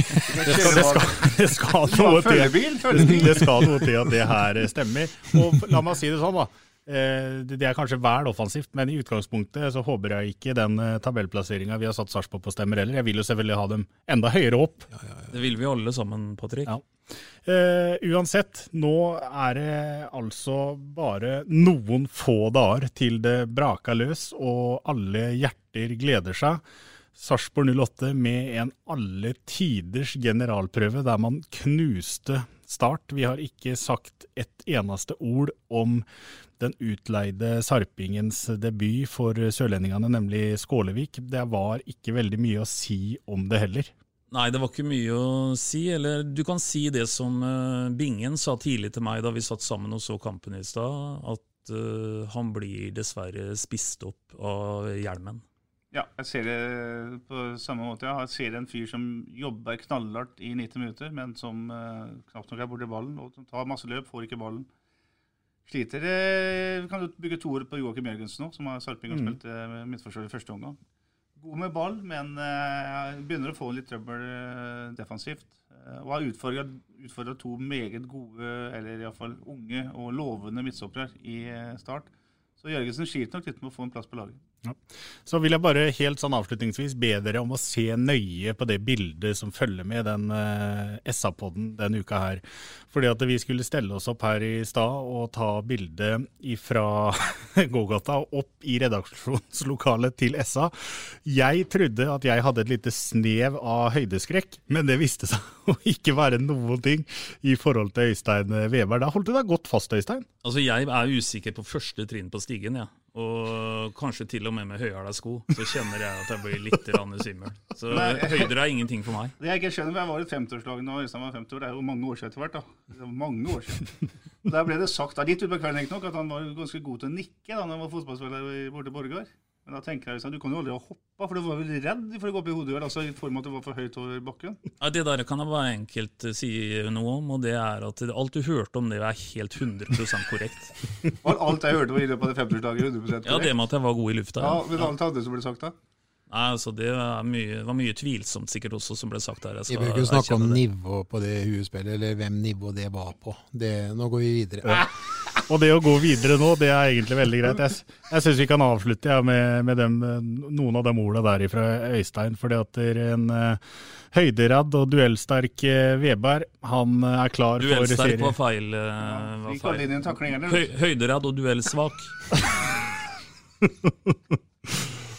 [laughs] det, skal, det, skal, det skal noe til Følgebil, følgebil. Det skal noe til at det her stemmer. Og la meg si det sånn, da. Eh, Det er kanskje vel offensivt, men i utgangspunktet så håper jeg ikke den eh, tabellplasseringa vi har satt Sarpsborg på stemmer heller. Jeg vil jo selvfølgelig ha dem enda høyere opp. Det vil vi alle sammen, Patrick. Ja. Eh, uansett, nå er det altså bare noen få dager til det braker løs, og alle hjerter gleder seg. Sarpsborg 08 med en alle tiders generalprøve der man knuste Start. Vi har ikke sagt et eneste ord om den utleide sarpingens debut for sørlendingene, nemlig Skålevik. Det var ikke veldig mye å si om det heller. Nei, det var ikke mye å si. Eller du kan si det som eh, Bingen sa tidlig til meg da vi satt sammen og så kampen i stad, at eh, han blir dessverre spist opp av hjelmen. Ja, jeg ser det på samme måte. Jeg ser en fyr som jobber knallhardt i 90 minutter, men som eh, knapt nok er borti ballen, og som tar masse løp, får ikke ballen. Sliter. eh, Vi kan bygge to år på Joakim Jørgensen nå, som har Sarping og Mm. spilt eh, midtforsvar i første omgang. God med ball, men eh, begynner å få litt trøbbel eh, defensivt. Eh, og har utfordra to meget gode, eller iallfall unge og lovende midtstoppere i eh, start. Så Jørgensen sliter nok litt med å få en plass på laget. Ja. Så vil jeg bare helt sånn avslutningsvis be dere om å se nøye på det bildet som følger med den uh, SA-podden denne uka her. Fordi at vi skulle stelle oss opp her i stad og ta bilde fra [laughs] gågata opp i redaksjonslokalet til SA. Jeg trodde at jeg hadde et lite snev av høydeskrekk, men det viste seg [laughs] å ikke være noen ting i forhold til Øystein Veberg. Da holdt du deg godt fast, Øystein. Altså, Jeg er usikker på første trinn på stigen, ja. Og kanskje til og med med høyhæla sko. Så kjenner jeg at jeg blir litt svimmel. Så høyder er ingenting for meg. Det jeg ikke skjønner, jeg var i 50-årslaget nå, Øystein var 50 år, det er jo mange år siden etter hvert. da. Mange år siden. [laughs] Der ble det sagt, da, litt utpå kvelden nok, at han var ganske god til å nikke da han var fotballspiller borte i Borgar. Men da tenker jeg liksom, du kan jo aldri ha hoppa, for du var vel redd for å gå opp i hodet, altså i form av at det var for høyt over bakken. Ja, det der kan jeg bare enkelt eh, si noe om, og det er at alt du hørte om det er helt 100% korrekt. [laughs] Var alt jeg hørte var i løpet av det 50-årslaget 100 korrekt? Ja, det med at jeg var god i lufta. Ja, men alt andre som ble sagt da? Nei, altså Det mye, var mye tvilsomt sikkert også som ble sagt her. Vi bør ikke snakke om nivå på det huespillet, eller hvem nivå det var på. Det, nå går vi videre. [laughs] Og det å gå videre nå, det er egentlig veldig greit. Jeg, jeg syns vi kan avslutte ja, med, med dem, noen av de orda der fra Øystein. fordi at det er en uh, høyderadd og duellsterk uh, Veberg, han eh, er klar for Duellsterk serie. var feil. Uh, var feil. takling? Høy, høyderedd og duellsvak. [laughs]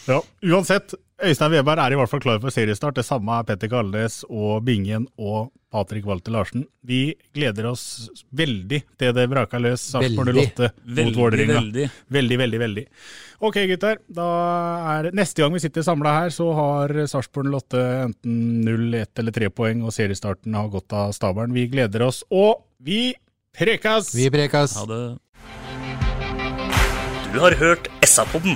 Ja, uansett, Øystein Weber er i hvert fall klar for seriestart. Det samme er Petter Kalnes og Bingen og Patrick Walter Larsen. Vi gleder oss veldig til det braka løs Sarpsborg Veldig. 08 mot Veldig, Vålerenga. veldig. Veldig, veldig, veldig. Ok, gutter. Da er Neste gang vi sitter samla her, så har Sarpsborg 08 enten 0, 1 eller 3 poeng, og seriestarten har gått av stabelen. Vi gleder oss, og vi prekas! Vi prekas. Ha det. Du har hørt SA-podden